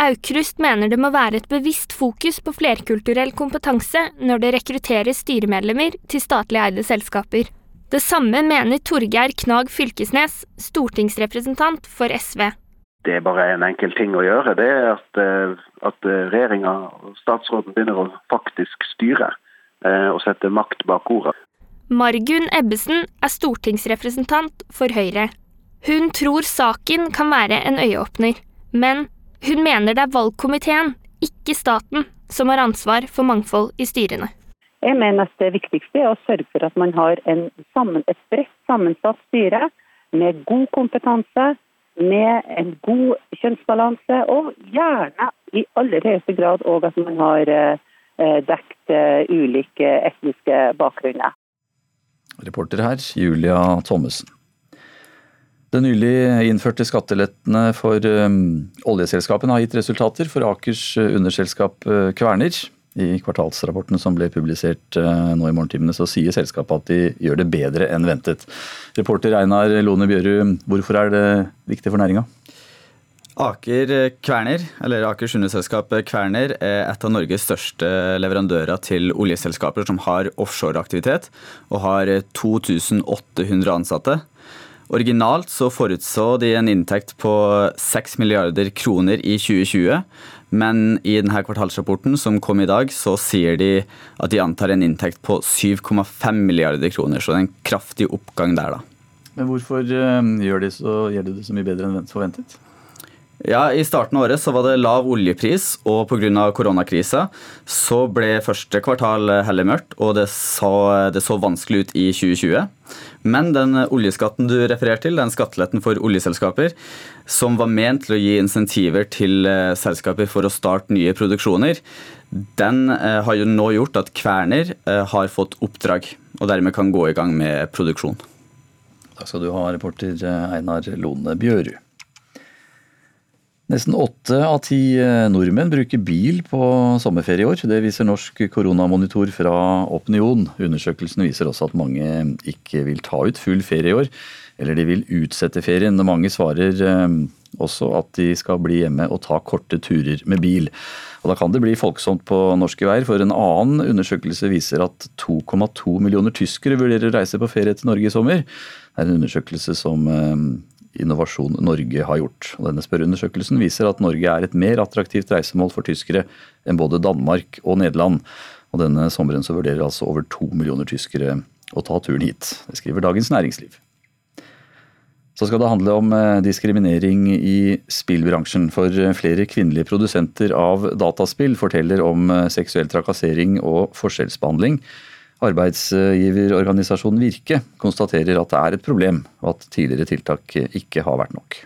Aukrust mener det må være et bevisst fokus på flerkulturell kompetanse når det rekrutteres styremedlemmer til statlig eide selskaper. Det samme mener Torgeir Knag Fylkesnes, stortingsrepresentant for SV det er bare en enkel ting å gjøre. Det er at, eh, at regjeringa og statsråden begynner å faktisk styre eh, og sette makt bak ordet. Margunn Ebbesen er stortingsrepresentant for Høyre. Hun tror saken kan være en øyeåpner, men hun mener det er valgkomiteen, ikke staten, som har ansvar for mangfold i styrene. Jeg mener at det viktigste er å sørge for at man har sammen, et bredt sammensatt styre med god kompetanse, med en god kjønnsbalanse, og gjerne i aller høyeste grad òg at man har eh, dekt eh, ulike etniske bakgrunner. Reporter her, Julia Thommessen. Det nylig innførte skattelettene for oljeselskapene har gitt resultater for Akers underselskap Kverner. I kvartalsrapporten som ble publisert eh, nå i morgentimene, så sier selskapet at de gjør det bedre enn ventet. Reporter Einar Lone Bjørud, hvorfor er det viktig for næringa? Aker Kverner, eller Aker underselskap Kverner, er et av Norges største leverandører til oljeselskaper som har offshoreaktivitet, og har 2800 ansatte. Originalt så forutså de en inntekt på 6 milliarder kroner i 2020, men i denne kvartalsrapporten som kom i dag, så sier de at de antar en inntekt på 7,5 milliarder kroner. Så det er en kraftig oppgang der, da. Men hvorfor eh, gjør de, så, gjør de det så mye bedre enn forventet? Ja, I starten av året så var det lav oljepris, og pga. koronakrisa så ble første kvartal heller mørkt, og det så, det så, vanskelig ut i 2020. Men den oljeskatten du refererer til, den skatteletten for oljeselskaper, som var ment til å gi insentiver til eh, selskaper for å starte nye produksjoner, den eh, har jo nå gjort at Kverner eh, har fått oppdrag, og dermed kan gå i gang med produksjon. Takk skal du ha, reporter Einar Lone Bjørud. Nesten åtte av ti eh, nordmenn bruker bil på sommerferie i år. Det viser Norsk koronamonitor fra Opinion. Undersøkelsen viser også at mange ikke vil ta ut full ferie i år, eller de vil utsette ferien. Mange svarer eh, også at de skal bli hjemme og ta korte turer med bil. Og Da kan det bli folksomt på norske veier, for en annen undersøkelse viser at 2,2 millioner tyskere vurderer å reise på ferie til Norge i sommer. Det er en undersøkelse som eh, Innovasjon Norge har gjort. Og denne spørreundersøkelsen viser at Norge er et mer attraktivt reisemål for tyskere enn både Danmark og Nederland. Og denne sommeren så vurderer altså over to millioner tyskere å ta turen hit. Det skriver Dagens Næringsliv. Så skal det handle om eh, diskriminering i spillbransjen. For eh, flere kvinnelige produsenter av dataspill forteller om eh, seksuell trakassering og forskjellsbehandling. Arbeidsgiverorganisasjonen Virke konstaterer at det er et problem, og at tidligere tiltak ikke har vært nok.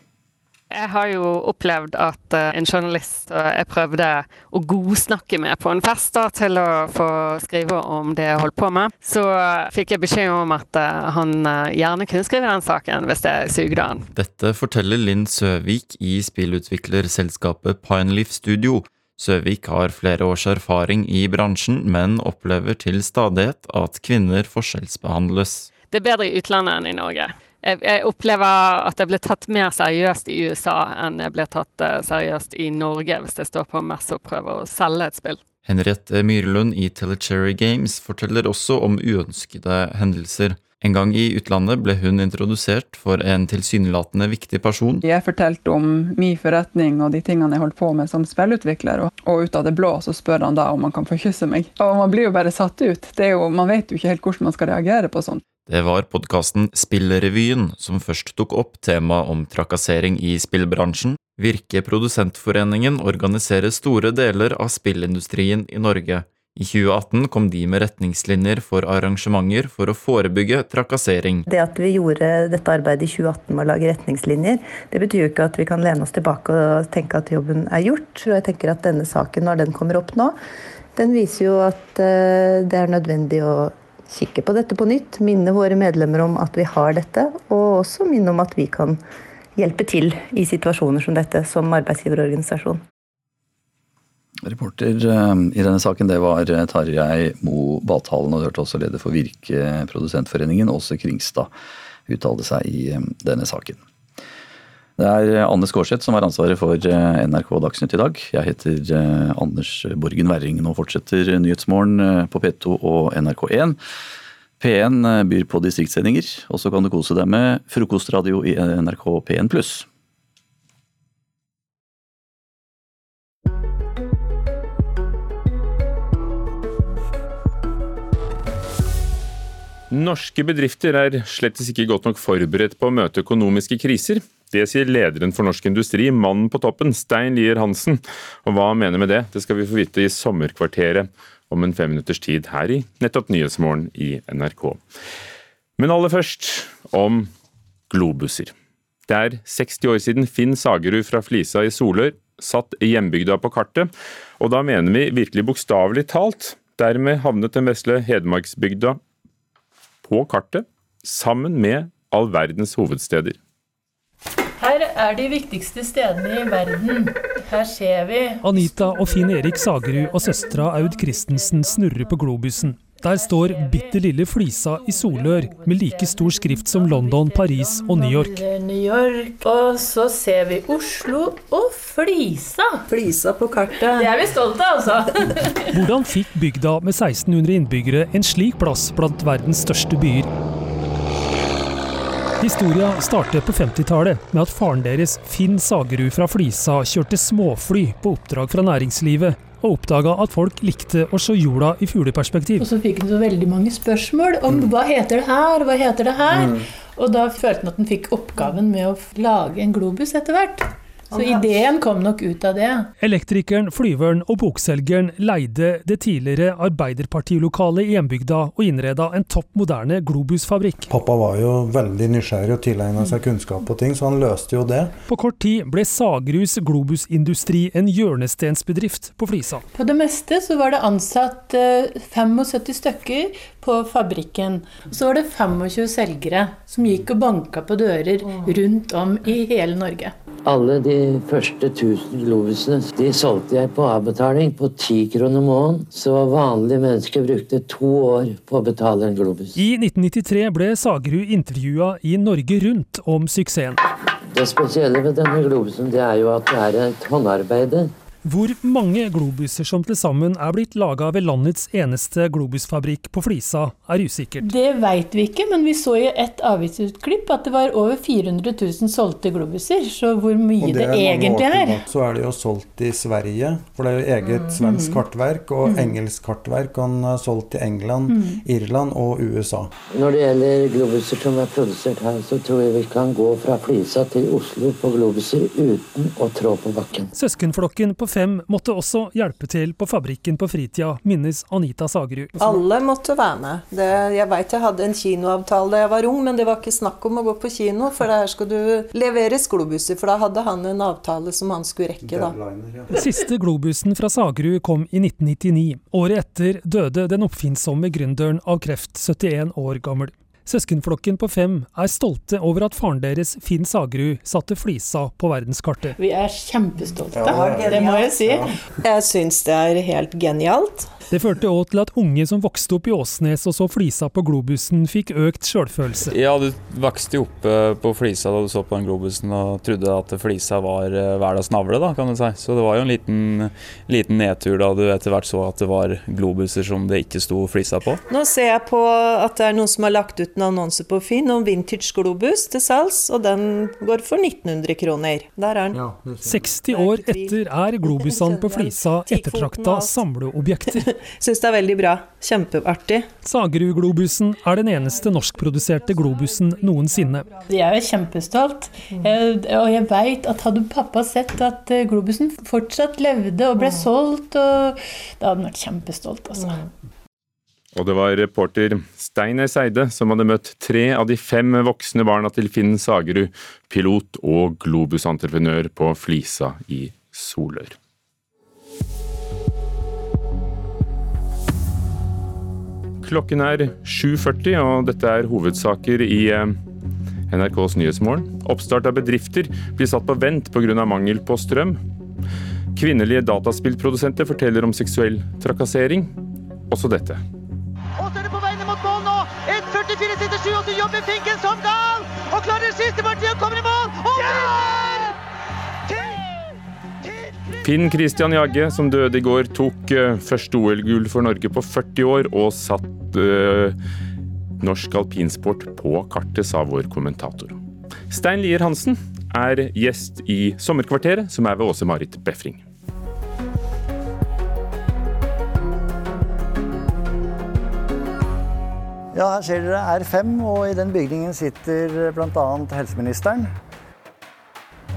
Jeg har jo opplevd at uh, en journalist jeg prøvde å godsnakke med på en fest da, til å få skrive om det jeg holdt på med, så fikk jeg beskjed om at han gjerne kunne skrive den saken hvis jeg sugde han. Dette forteller Linn Søvik i spillutviklerselskapet Pineleaf Studio. Søvik har flere års erfaring i bransjen, men opplever til stadighet at kvinner forskjellsbehandles. Det er bedre i utlandet enn i Norge jeg, opplever at jeg blir tatt mer seriøst i USA enn jeg blir tatt uh, seriøst i Norge hvis jeg står på messe og prøver å selge et spill. Henriette Myrlund i Telecherry Games forteller også om uønskede hendelser. En gang i utlandet ble hun introdusert for en tilsynelatende viktig person. Jeg fortalte om min forretning og de tingene jeg holdt på med som spillutvikler, og, ut av det blå så spør han da om han kan få kysse meg. Og man blir jo bare satt ut. Jo, man vet jo ikke helt hvordan man skal reagere på sånt. Det var podkasten Spillrevyen som først tok opp temaet om trakassering i spillbransjen. Virke Produsentforeningen organiserer store deler av spillindustrien i Norge. I 2018 kom de med retningslinjer for arrangementer for å forebygge trakassering. Det at vi gjorde dette arbeidet i 2018 med å lage retningslinjer, det betyr jo ikke at vi kan lene oss tilbake og tenke at jobben er gjort. Og jeg tenker at denne saken, når den kommer opp nå, den viser jo at eh, det er nødvendig å kikke på dette på nytt, minne våre medlemmer om at vi har dette, og også minne om at vi kan hjelpe til i situasjoner som dette, som arbeidsgiverorganisasjon. Reporter eh, i denne saken det var eh, Tarjei Mo Bathalen, og du hørte også leder for Virke Produsentforeningen, Åse Kringstad, uttalte seg i eh, denne saken. Det er Anne Skårseth som har ansvaret for NRK Dagsnytt i dag. Jeg heter Anders Borgen Werring. Nå fortsetter Nyhetsmorgen på P2 og NRK1. P1 byr på distriktssendinger, og så kan du kose deg med frokostradio i NRK P1 pluss. Norske bedrifter er slett ikke godt nok forberedt på å møte økonomiske kriser. Det sier lederen for Norsk Industri, mannen på toppen, Stein Lier Hansen. Og hva han mener med det, det skal vi få vite i Sommerkvarteret om en femminutters tid her i nettopp Nyhetsmorgen i NRK. Men aller først om globuser. Det er 60 år siden Finn Sagerud fra Flisa i Solør satt hjembygda på kartet, og da mener vi virkelig bokstavelig talt. Dermed havnet den vesle Hedmarksbygda på kartet sammen med all verdens hovedsteder. Her er de viktigste stedene i verden. Her ser vi Anita og Finn Erik Sagerud og søstera Aud Christensen snurrer på globusen. Der står bitte lille Flisa i Solør med like stor skrift som London, Paris og New York. New York. Og så ser vi Oslo og Flisa. Flisa på kartet. Det er vi stolte av, altså. Hvordan fikk bygda med 1600 innbyggere en slik plass blant verdens største byer? Historia starter på 50-tallet med at faren deres, Finn Sagerud fra Flisa, kjørte småfly på oppdrag fra næringslivet, og oppdaga at folk likte å se jorda i fugleperspektiv. Og så fikk han så veldig mange spørsmål om mm. hva heter det her, hva heter det her? Mm. Og da følte han at han fikk oppgaven med å lage en globus etter hvert. Så ideen kom nok ut av det. Elektrikeren, flyveren og bokselgeren leide det tidligere Arbeiderpartilokalet i hjembygda og innreda en topp moderne Globus-fabrikk. Pappa var jo veldig nysgjerrig og tilegna seg kunnskap på ting, så han løste jo det. På kort tid ble Sagerus globusindustri en hjørnestensbedrift på Flisa. På det meste så var det ansatt 75 eh, stykker på fabrikken. Så var det 25 selgere som gikk og banka på dører rundt om i hele Norge. Alle de første 1000 globusene de solgte jeg på avbetaling på 10 kroner måneden. Så vanlige mennesker brukte to år på å betale en globus. I 1993 ble Sagerud intervjua i Norge Rundt om suksessen. Det spesielle ved denne globusen det er jo at det er et håndarbeide. Hvor mange globuser som til sammen er blitt laga ved landets eneste globusfabrikk på Flisa, er usikkert. Det veit vi ikke, men vi så i et avisutklipp at det var over 400 000 solgte globuser. Så hvor mye det, det egentlig er Så er det jo solgt i Sverige, for det er jo eget mm. svensk kartverk. Og mm. engelsk kartverk kan ha solgt i England, mm. Irland og USA. Når det gjelder globuser som er produsert her, så tror jeg vi kan gå fra Flisa til Oslo på globuser uten å trå på bakken. Søskenflokken på fem måtte også hjelpe til på fabrikken på fritida, minnes Anita Sagerud. Alle måtte være med. Det, jeg veit jeg hadde en kinoavtale da jeg var ung, men det var ikke snakk om å gå på kino, for der skal du leveres globuser. For da hadde han en avtale som han skulle rekke, da. Den siste globusen fra Sagerud kom i 1999. Året etter døde den oppfinnsomme gründeren av kreft, 71 år gammel. Søskenflokken på fem er stolte over at faren deres, Finn Sagerud, satte Flisa på verdenskartet. Vi er kjempestolte, ja, det må jeg si. Ja. Jeg syns det er helt genialt. Det førte òg til at unge som vokste opp i Åsnes og så Flisa på globusen, fikk økt sjølfølelse. Ja, du vokste jo opp eh, på Flisa da du så på den globusen og trodde at Flisa var eh, verdens navle, da, kan du si. Så det var jo en liten, liten nedtur da du etter hvert så at det var globuser som det ikke sto Flisa på. Nå ser jeg på at det er noen som har lagt ut en annonse på Finn om vintage globus til salgs, og den går for 1900 kroner. Der er den. Ja, 60 år etter er globusene på Flisa ettertrakta samleobjekter. (laughs) Syns det er veldig bra. Kjempeartig. Sagerud-globusen er den eneste norskproduserte globusen noensinne. Jeg er kjempestolt, og jeg veit at hadde pappa sett at eh, globusen fortsatt levde og ble solgt, og da hadde han vært kjempestolt, altså. Og det var reporter Steiner Eide som hadde møtt tre av de fem voksne barna til Finn Sagerud, pilot og globusentreprenør på Flisa i Solør. Klokken er 7.40, og dette er hovedsaker i eh, NRKs Nyhetsmorgen. Oppstart av bedrifter blir satt på vent pga. mangel på strøm. Kvinnelige dataspillprodusenter forteller om seksuell trakassering. Også dette. Og så er det på vei mot mål nå! 1.44 sitter 7, og så jobber Finken som gal! Og klarer siste partiet og kommer i mål! Og yeah! Finn Christian Jagge, som døde i går, tok uh, første OL-gull for Norge på 40 år og satt øh, norsk alpinsport på kartet, sa vår kommentator. Stein Lier Hansen er gjest i Sommerkvarteret, som er ved Åse-Marit Befring. Ja, her ser dere R5, og i den bygningen sitter bl.a. helseministeren.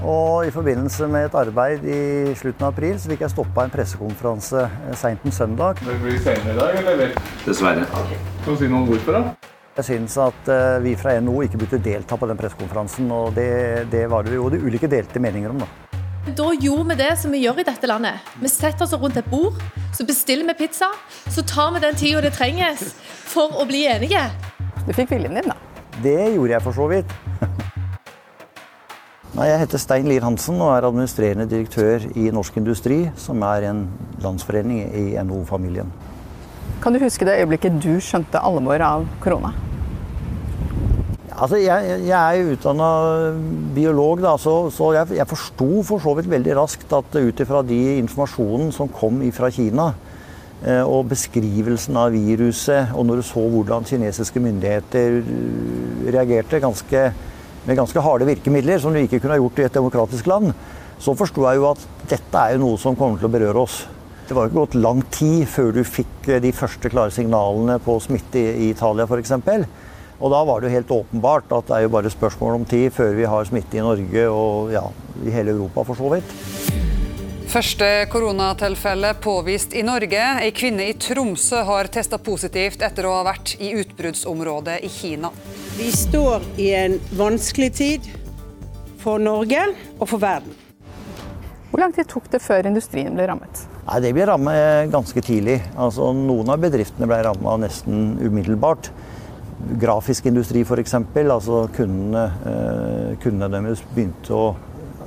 Og I forbindelse med et arbeid i slutten av april så fikk jeg stoppa en pressekonferanse eh, seint en søndag. Det blir senere i dag, eller? Dessverre. Okay. Kan du si noe ord for da? Jeg syns at uh, vi fra NHO ikke burde delta på den pressekonferansen. Og det, det var det jo de ulike delte meninger om. Da Da gjorde vi det som vi gjør i dette landet. Vi setter oss rundt et bord, så bestiller vi pizza. Så tar vi den tida det trenges for å bli enige. Du fikk viljen din, da. Det gjorde jeg for så vidt. (laughs) Nei, jeg heter Stein Lier Hansen og er administrerende direktør i Norsk Industri, som er en landsforening i NHO-familien. Kan du huske det øyeblikket du skjønte alvoret av korona? Altså, jeg, jeg er utdanna biolog, da, så, så jeg, jeg forsto for så vidt veldig raskt at ut ifra de informasjonen som kom fra Kina, eh, og beskrivelsen av viruset, og når du så hvordan kinesiske myndigheter reagerte ganske med ganske harde virkemidler, som du ikke kunne ha gjort i et demokratisk land, så forsto jeg jo at dette er jo noe som kommer til å berøre oss. Det var ikke gått lang tid før du fikk de første klare signalene på smitte i Italia f.eks. Og da var det jo helt åpenbart at det er jo bare spørsmål om tid før vi har smitte i Norge og ja, i hele Europa for så vidt. Første koronatilfelle påvist i Norge. Ei kvinne i Tromsø har testa positivt etter å ha vært i utbruddsområdet i Kina. Vi står i en vanskelig tid for Norge og for verden. Hvor lang tid tok det før industrien ble rammet? Nei, Det ble rammet ganske tidlig. Altså, noen av bedriftene ble ramma nesten umiddelbart. Grafisk industri f.eks. Altså kundene, eh, kundene deres begynte å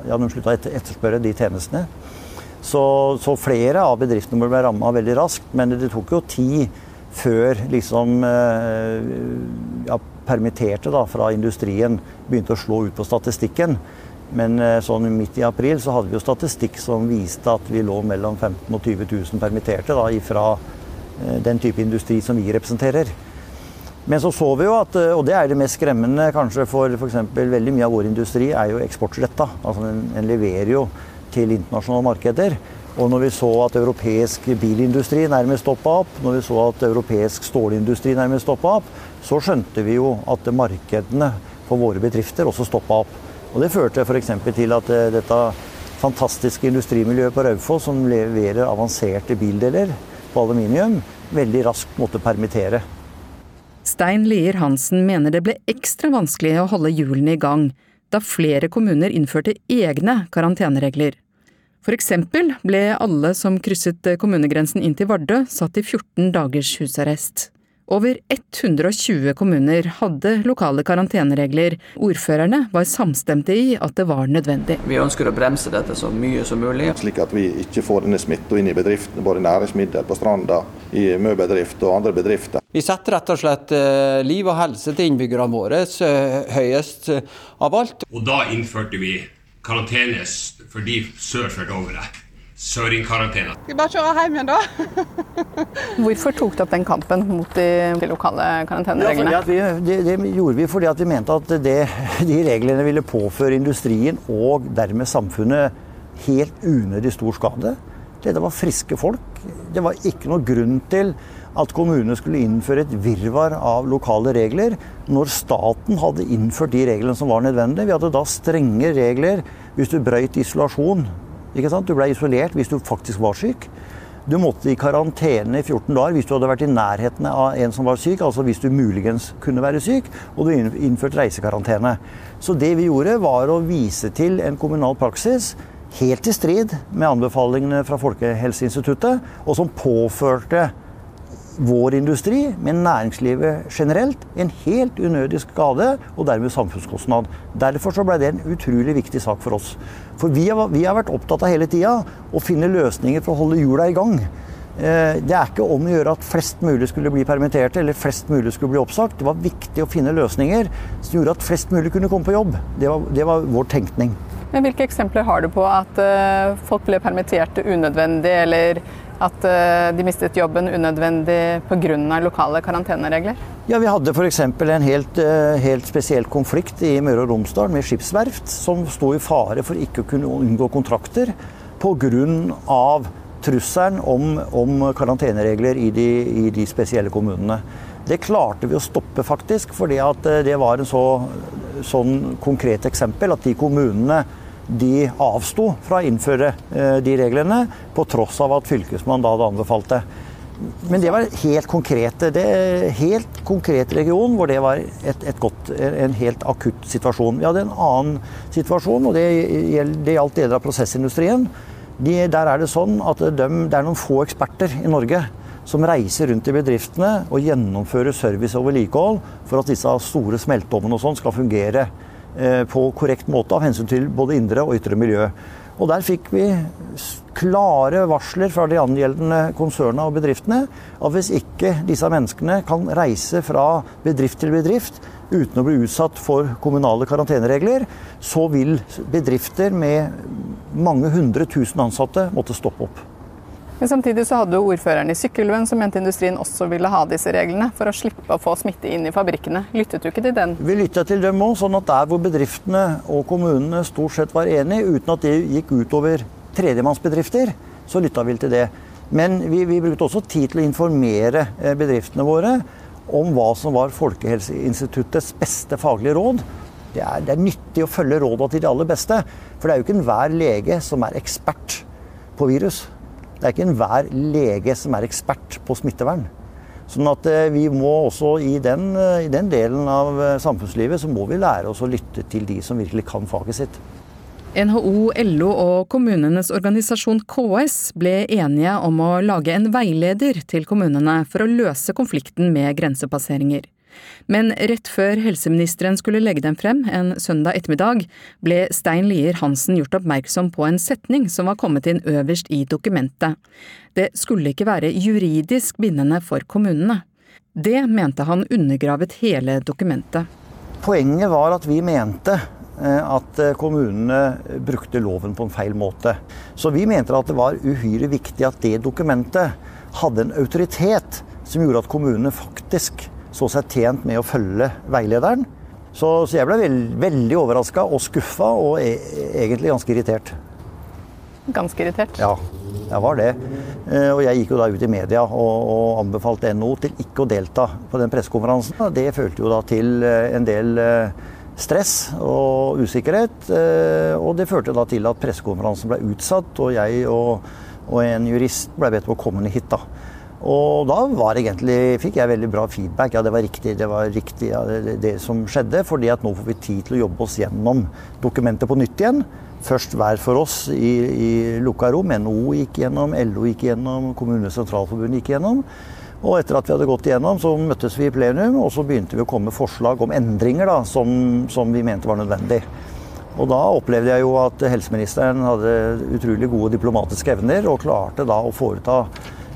ja, de slutta å etterspørre de tjenestene. Så, så, flere av bedriftene ble ramma veldig raskt, men det tok jo tid før liksom eh, ja, permitterte da, fra industrien begynte å slå ut på statistikken. Men eh, sånn midt i april så hadde vi jo statistikk som viste at vi lå mellom 15 000 og 20 000 permitterte da, fra den type industri som vi representerer. Men så så vi jo at, eh, og det er det mest skremmende kanskje for f.eks. veldig mye av vår industri, er jo eksportretta. Altså den, den leverer jo til internasjonale markeder. Og når vi så at europeisk bilindustri nærmest stoppa opp, når vi så at europeisk stålindustri nærmest stoppa opp, så skjønte vi jo at markedene for våre bedrifter også stoppa opp. Og Det førte f.eks. til at eh, dette fantastiske industrimiljøet på Raufoss, som leverer avanserte bildeler på aluminium, veldig raskt måtte permittere. Stein Lier Hansen mener det ble ekstra vanskelig å holde hjulene i gang da flere kommuner innførte egne karanteneregler. For eksempel ble alle som krysset kommunegrensen inn til Vardø satt i 14 dagers husarrest. Over 120 kommuner hadde lokale karanteneregler. Ordførerne var samstemte i at det var nødvendig. Vi ønsker å bremse dette så mye som mulig. Slik at vi ikke får denne smitta inn i bedriftene, både næringsmiddel på stranda, i møbedrift og andre bedrifter. Vi setter rett og slett eh, liv og helse til innbyggerne våre eh, høyest av alt. Og da innførte vi karantene for de sør for Dovre søringkarantene. Skal vi bare kjøre hjem igjen, da? Hvorfor tok du opp den kampen mot de, de lokale karantenereglene? Ja, vi, det, det, gjorde vi fordi vi mente at det, de reglene ville påføre industrien og dermed samfunnet helt unødig stor skade. Dette var friske folk. Det var ikke noe grunn til at kommunene skulle innføre et virvar av lokale regler når staten hadde innført de reglene som var nødvendige. Vi hadde da strenge regler hvis du brøyt isolasjon? Du ble isolert hvis du faktisk var syk. Du måtte i karantene i 14 dager hvis du hadde vært i nærheten av en som var syk, altså hvis du muligens kunne være syk, og du innførte reisekarantene. Så det vi gjorde, var å vise til en kommunal praksis helt i strid med anbefalingene fra Folkehelseinstituttet, og som påførte vår industri, men næringslivet generelt, en helt unødig skade og dermed samfunnskostnad. Derfor så ble det en utrolig viktig sak for oss. For vi har, vi har vært opptatt av hele tida å finne løsninger for å holde hjula i gang. Eh, det er ikke om å gjøre at flest mulig skulle bli permitterte eller flest mulig skulle bli oppsagt. Det var viktig å finne løsninger som gjorde at flest mulig kunne komme på jobb. Det var, det var vår tenkning. Men Hvilke eksempler har du på at uh, folk ble permitterte unødvendig, eller at uh, de mistet jobben unødvendig pga. lokale karanteneregler? Ja, Vi hadde f.eks. en helt, uh, helt, spesiell konflikt i Møre og Romsdal med skipsverft, som sto i fare for ikke å kunne unngå kontrakter pga. trusselen om, om karanteneregler i de, i de, spesielle kommunene. Det klarte vi å stoppe, faktisk, fordi det var en så, sånn konkret eksempel at de kommunene de avsto fra å innføre eh, de reglene, på tross av at fylkesmannen da hadde anbefalt det. Men det var helt konkrete, det helt konkret region hvor det var et, et godt, en helt akutt situasjon. Vi hadde en annen situasjon, og det, det gjaldt deler av prosessindustrien. De, der er det sånn at de, det er noen få eksperter i Norge som reiser rundt i bedriftene og gjennomfører service og vedlikehold for at disse store smelteovnene og sånn skal fungere på korrekt måte av hensyn til både indre og ytre miljø. Og Der fikk vi klare varsler fra de angjeldende konsernene og bedriftene at hvis ikke disse menneskene kan reise fra bedrift til bedrift uten å bli utsatt for kommunale karanteneregler, så vil bedrifter med mange hundre tusen ansatte måtte stoppe opp. Men samtidig så hadde ordføreren i Sykkylven som mente industrien også ville ha disse reglene for å slippe å få smitte inn i fabrikkene. Lyttet du ikke til den? Vi lytta til dem òg, sånn at der hvor bedriftene og kommunene stort sett var enige, uten at det gikk utover tredjemannsbedrifter, så lytta vi til det. Men vi, vi brukte også tid til å informere eh, bedriftene våre om hva som var Folkehelseinstituttets beste faglige råd. Det er, det er nyttig å følge rådene til de aller beste. For det er jo ikke enhver lege som er ekspert på virus. Det er ikke enhver lege som er ekspert på smittevern. Sånn at eh, vi må også i den, eh, i den, delen av eh, samfunnslivet så må vi lære oss å lytte til de som virkelig kan faget sitt. NHO, LO og kommunenes organisasjon KS ble enige om å lage en veileder til kommunene for å løse konflikten med grensepasseringer. Men rett før helseministeren skulle legge dem frem en søndag ettermiddag, ble Stein Lier Hansen gjort oppmerksom på en setning som var kommet inn øverst i dokumentet. Det skulle ikke være juridisk bindende for kommunene. Det mente han undergravet hele dokumentet. Poenget var at vi mente at kommunene brukte loven på en feil måte. Så vi mente at det var uhyre viktig at det dokumentet hadde en autoritet som gjorde at kommunene faktisk så seg tjent med å følge veilederen. Så, så jeg ble veld, veldig overraska og skuffa og e egentlig ganske irritert. Ganske irritert? Ja, jeg var det. Eh, og jeg gikk jo da ut i media og, og anbefalte NHO til ikke å delta på den pressekonferansen. Det følte jo da til eh, en del eh, stress og usikkerhet. Og det førte da til at pressekonferansen ble utsatt, og jeg og, og en jurist ble bedt om å komme ned hit. da. Og da var egentlig, fikk jeg veldig bra feedback. Ja, det var riktig, det var riktig ja, det, det, som skjedde. fordi at nå får vi tid til å jobbe oss gjennom dokumentet på nytt igjen. Først hver for oss i, i lukka rom. NHO gikk gjennom, LO gikk gjennom, Kommunenes Sentralforbund gikk gjennom. Og etter at vi hadde gått igjennom, så møttes vi i plenum, og så begynte vi å komme med forslag om endringer da, som, som vi mente var nødvendig. Og da opplevde jeg jo at helseministeren hadde utrolig gode diplomatiske evner, og klarte da å foreta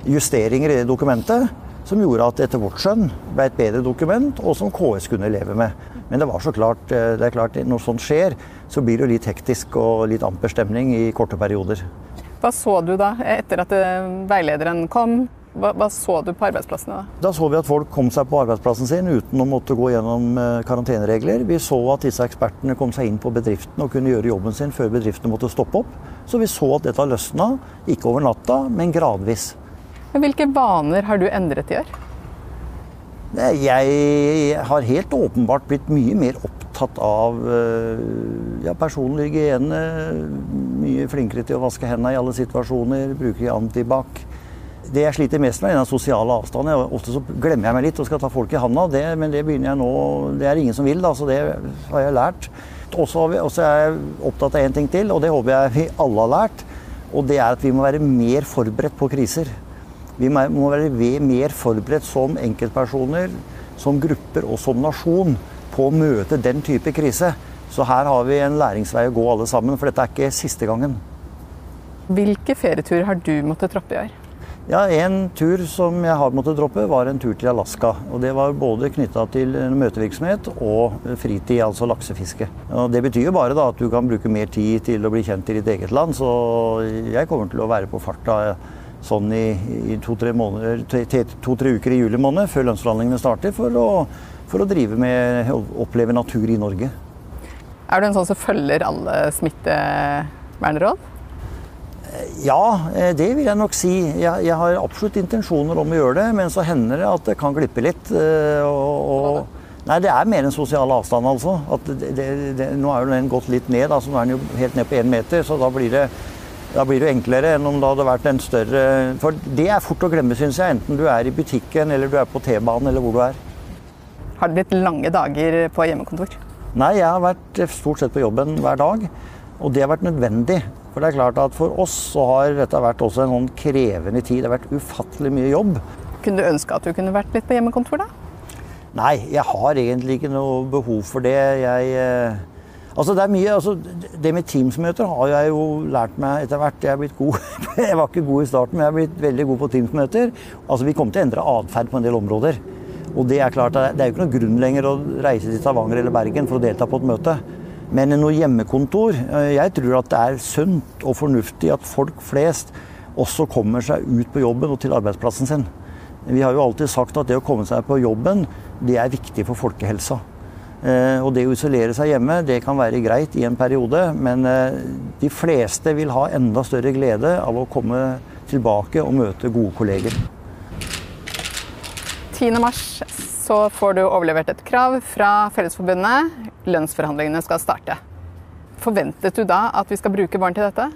justeringer i det dokumentet som gjorde at etter vårt skjønn ble et bedre dokument, og som KS kunne leve med. Men det var så klart, eh, det er klart når sånt skjer, så blir det jo litt hektisk og litt amper stemning i korte perioder. Hva så du da, etter at eh, veilederen kom? Hva, hva, så du på arbeidsplassene da? Da så vi at folk kom seg på arbeidsplassen sin uten å måtte gå gjennom eh, karanteneregler. Vi så at disse ekspertene kom seg inn på bedriften og kunne gjøre jobben sin før bedriftene måtte stoppe opp. Så vi så at dette løsna, ikke over natta, men gradvis. Hvilke vaner har du endret i år? Jeg har helt åpenbart blitt mye mer opptatt av eh, ja, personlig hygiene. Mye flinkere til å vaske hendene i alle situasjoner. Bruker antibac. Det jeg sliter mest med, er den sosiale avstanden. Ofte så glemmer jeg meg litt og skal ta folk i handa, det, men det begynner jeg nå Det er ingen som vil, da, så det har jeg lært. Også, er jeg opptatt av én ting til, og det håper jeg vi alle har lært. Og det er at vi må være mer forberedt på kriser. Vi må være mer forberedt som enkeltpersoner, som grupper og som nasjon på å møte den type krise. Så her har vi en læringsvei å gå alle sammen, for dette er ikke siste gangen. Hvilke ferieturer har du måttet droppe i år? Ja, En tur som jeg har måttet droppe, var en tur til Alaska. Og Det var både knytta til møtevirksomhet og fritid, altså laksefiske. Og Det betyr jo bare da at du kan bruke mer tid til å bli kjent i ditt eget land, så jeg kommer til å være på farta sånn i, i to-tre to, uker i juli måned, før lønnsforhandlingene starter, for å, for å drive med å oppleve natur i Norge. Er du en sånn som følger alle smittevernråd? Ja, eh, det vil jeg nok si. Jeg, jeg, har absolutt intensjoner om å gjøre det, men så hender det at det kan glippe litt. Eh, og, og, nei, det er mer en sosial avstand, altså. Det, det, nå er jo den gått litt ned, altså nå er den jo helt ned på én meter, så da blir det da blir det enklere enn om det hadde vært en større For det er fort å glemme, syns jeg. Enten du er i butikken, eller du er på T-banen, eller hvor du er. Har det blitt lange dager på hjemmekontor? Nei, jeg har vært stort sett på jobben hver dag. Og det har vært nødvendig. For det er klart at for oss så har dette vært også en sånn krevende tid. Det har vært ufattelig mye jobb. Kunne du ønske at du kunne vært litt på hjemmekontor, da? Nei, jeg har egentlig ikke noe behov for det. Jeg eh, Altså det mye, altså det med Teams-møter har jeg jo lært meg etter hvert. Jeg er blitt god. (laughs) jeg var ikke god i starten, men jeg er blitt veldig god på Teams-møter. Altså Vi kommer til å endre atferd på en del områder. Og det er klart, det er jo ikke noe grunn lenger å reise til Stavanger eller Bergen for å delta på et møte. Men noe hjemmekontor eh, Jeg tror at det er sunt og fornuftig at folk flest også kommer seg ut på jobben og til arbeidsplassen sin. Vi har jo alltid sagt at det å komme seg på jobben, det er viktig for folkehelsa. Eh, og det å isolere seg hjemme det kan være greit i en periode, men eh, de fleste vil ha enda større glede av å komme tilbake og møte gode kolleger. 10.3 så får du overlevert et krav fra Fellesforbundet. Lønnsforhandlingene skal starte. Forventet du da at vi skal bruke barn til dette?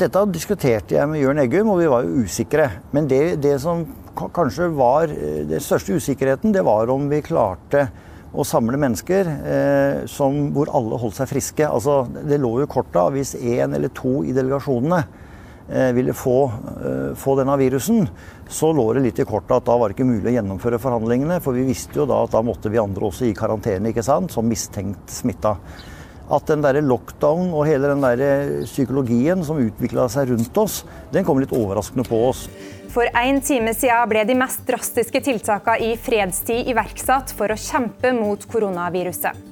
Dette diskuterte jeg med Jørn Eggum, og vi var jo usikre. Men det, det som kanskje var eh, den største usikkerheten, det var om vi klarte å samle mennesker eh, som, hvor alle holdt seg friske. Altså, det lå jo korta hvis én eller to i delegasjonene eh, ville få, eh, få, denne virusen, så lå det litt i korta at da var det ikke mulig å gjennomføre forhandlingene. For vi visste jo da at da måtte vi andre også i karantene ikke sant, som mistenkt smitta. At den der lockdown og hele den der psykologien som utvikla seg rundt oss, den kom litt overraskende på oss. For en time siden ble de mest drastiske tiltakene i fredstid iverksatt for å kjempe mot koronaviruset.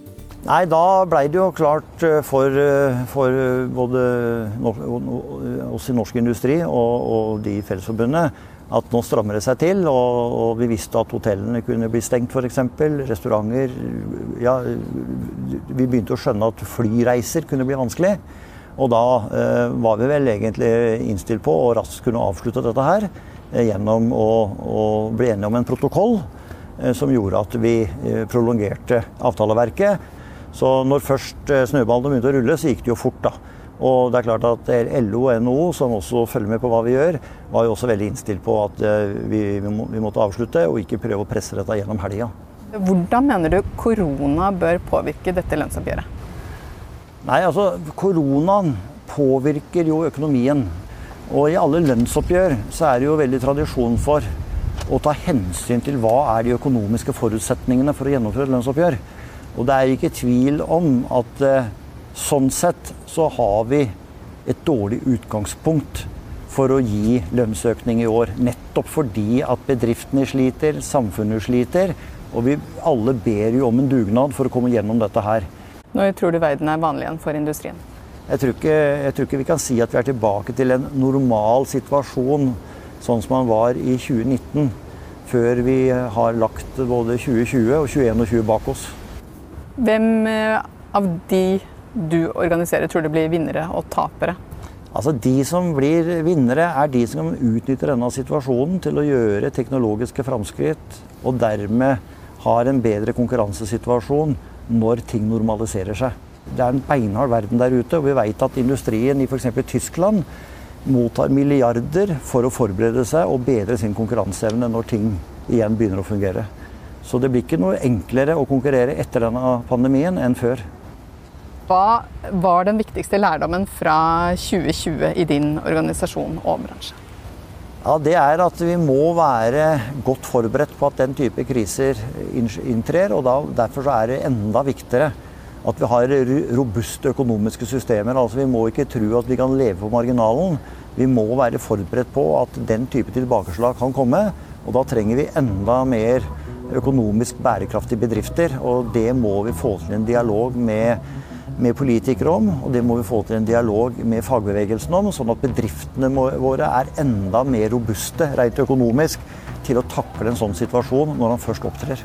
Nei, da ble det jo klart eh, for, eh, for både oss i norsk industri og, og de i Fellesforbundet at nå strammer det seg til. Og, og vi visste at hotellene kunne bli stengt f.eks. Restauranter. Ja, vi begynte å skjønne at flyreiser kunne bli vanskelig. Og da eh, var vi vel egentlig innstilt på å raskt kunne avslutte dette her eh, gjennom å, å, bli enige om en protokoll eh, som gjorde at vi prolongerte avtaleverket. Så når først snøballene begynte å rulle, så gikk det jo fort, da. Og det er klart at LO og NHO, som også følger med på hva vi gjør, var jo også veldig innstilt på at vi, vi måtte avslutte og ikke prøve å presse dette gjennom helga. Hvordan mener du korona bør påvirke dette lønnsoppgjøret? Nei, altså Koronaen påvirker jo økonomien. Og i alle lønnsoppgjør så er det jo veldig tradisjon for å ta hensyn til hva er de økonomiske forutsetningene for å gjennomføre et lønnsoppgjør. Og det er ikke tvil om at eh, Sånn sett så har vi et dårlig utgangspunkt for å gi lønnsøkning i år. Nettopp fordi at bedriftene sliter, samfunnet sliter. Og vi alle ber jo om en dugnad for å komme gjennom dette her. Når tror du verden er vanlig igjen for industrien? Jeg tror, ikke, jeg tror ikke vi kan si at vi er tilbake til en normal situasjon sånn som man var i 2019. Før vi har lagt både 2020 og 2021 bak oss. Hvem eh, av de du organiserer, tror du blir vinnere og tapere? Altså De som blir vinnere, er de som utnytter denne situasjonen til å gjøre teknologiske framskritt, og dermed har en bedre konkurransesituasjon når ting normaliserer seg. Det er en beinhard verden der ute, og vi vet at industrien i f.eks. Tyskland mottar milliarder for å forberede seg og bedre sin konkurranseevne når ting igjen begynner å fungere. Så det blir ikke noe enklere å konkurrere etter denne pandemien enn før. Hva var den viktigste lærdommen fra 2020 i din organisasjon og bransje? Ja, Det er at vi må være godt forberedt på at den type kriser inntrer. og da, Derfor er det enda viktigere at vi har robuste økonomiske systemer. Altså Vi må ikke tro at vi kan leve på marginalen. Vi må være forberedt på at den type tilbakeslag kan komme. Og da trenger vi enda mer økonomisk bærekraftige bedrifter. Og det må vi få til en dialog med med politikere om, og det må vi få til en dialog med fagbevegelsen om, sånn at bedriftene våre er enda mer robuste rent økonomisk til å takle en sånn situasjon når han først opptrer.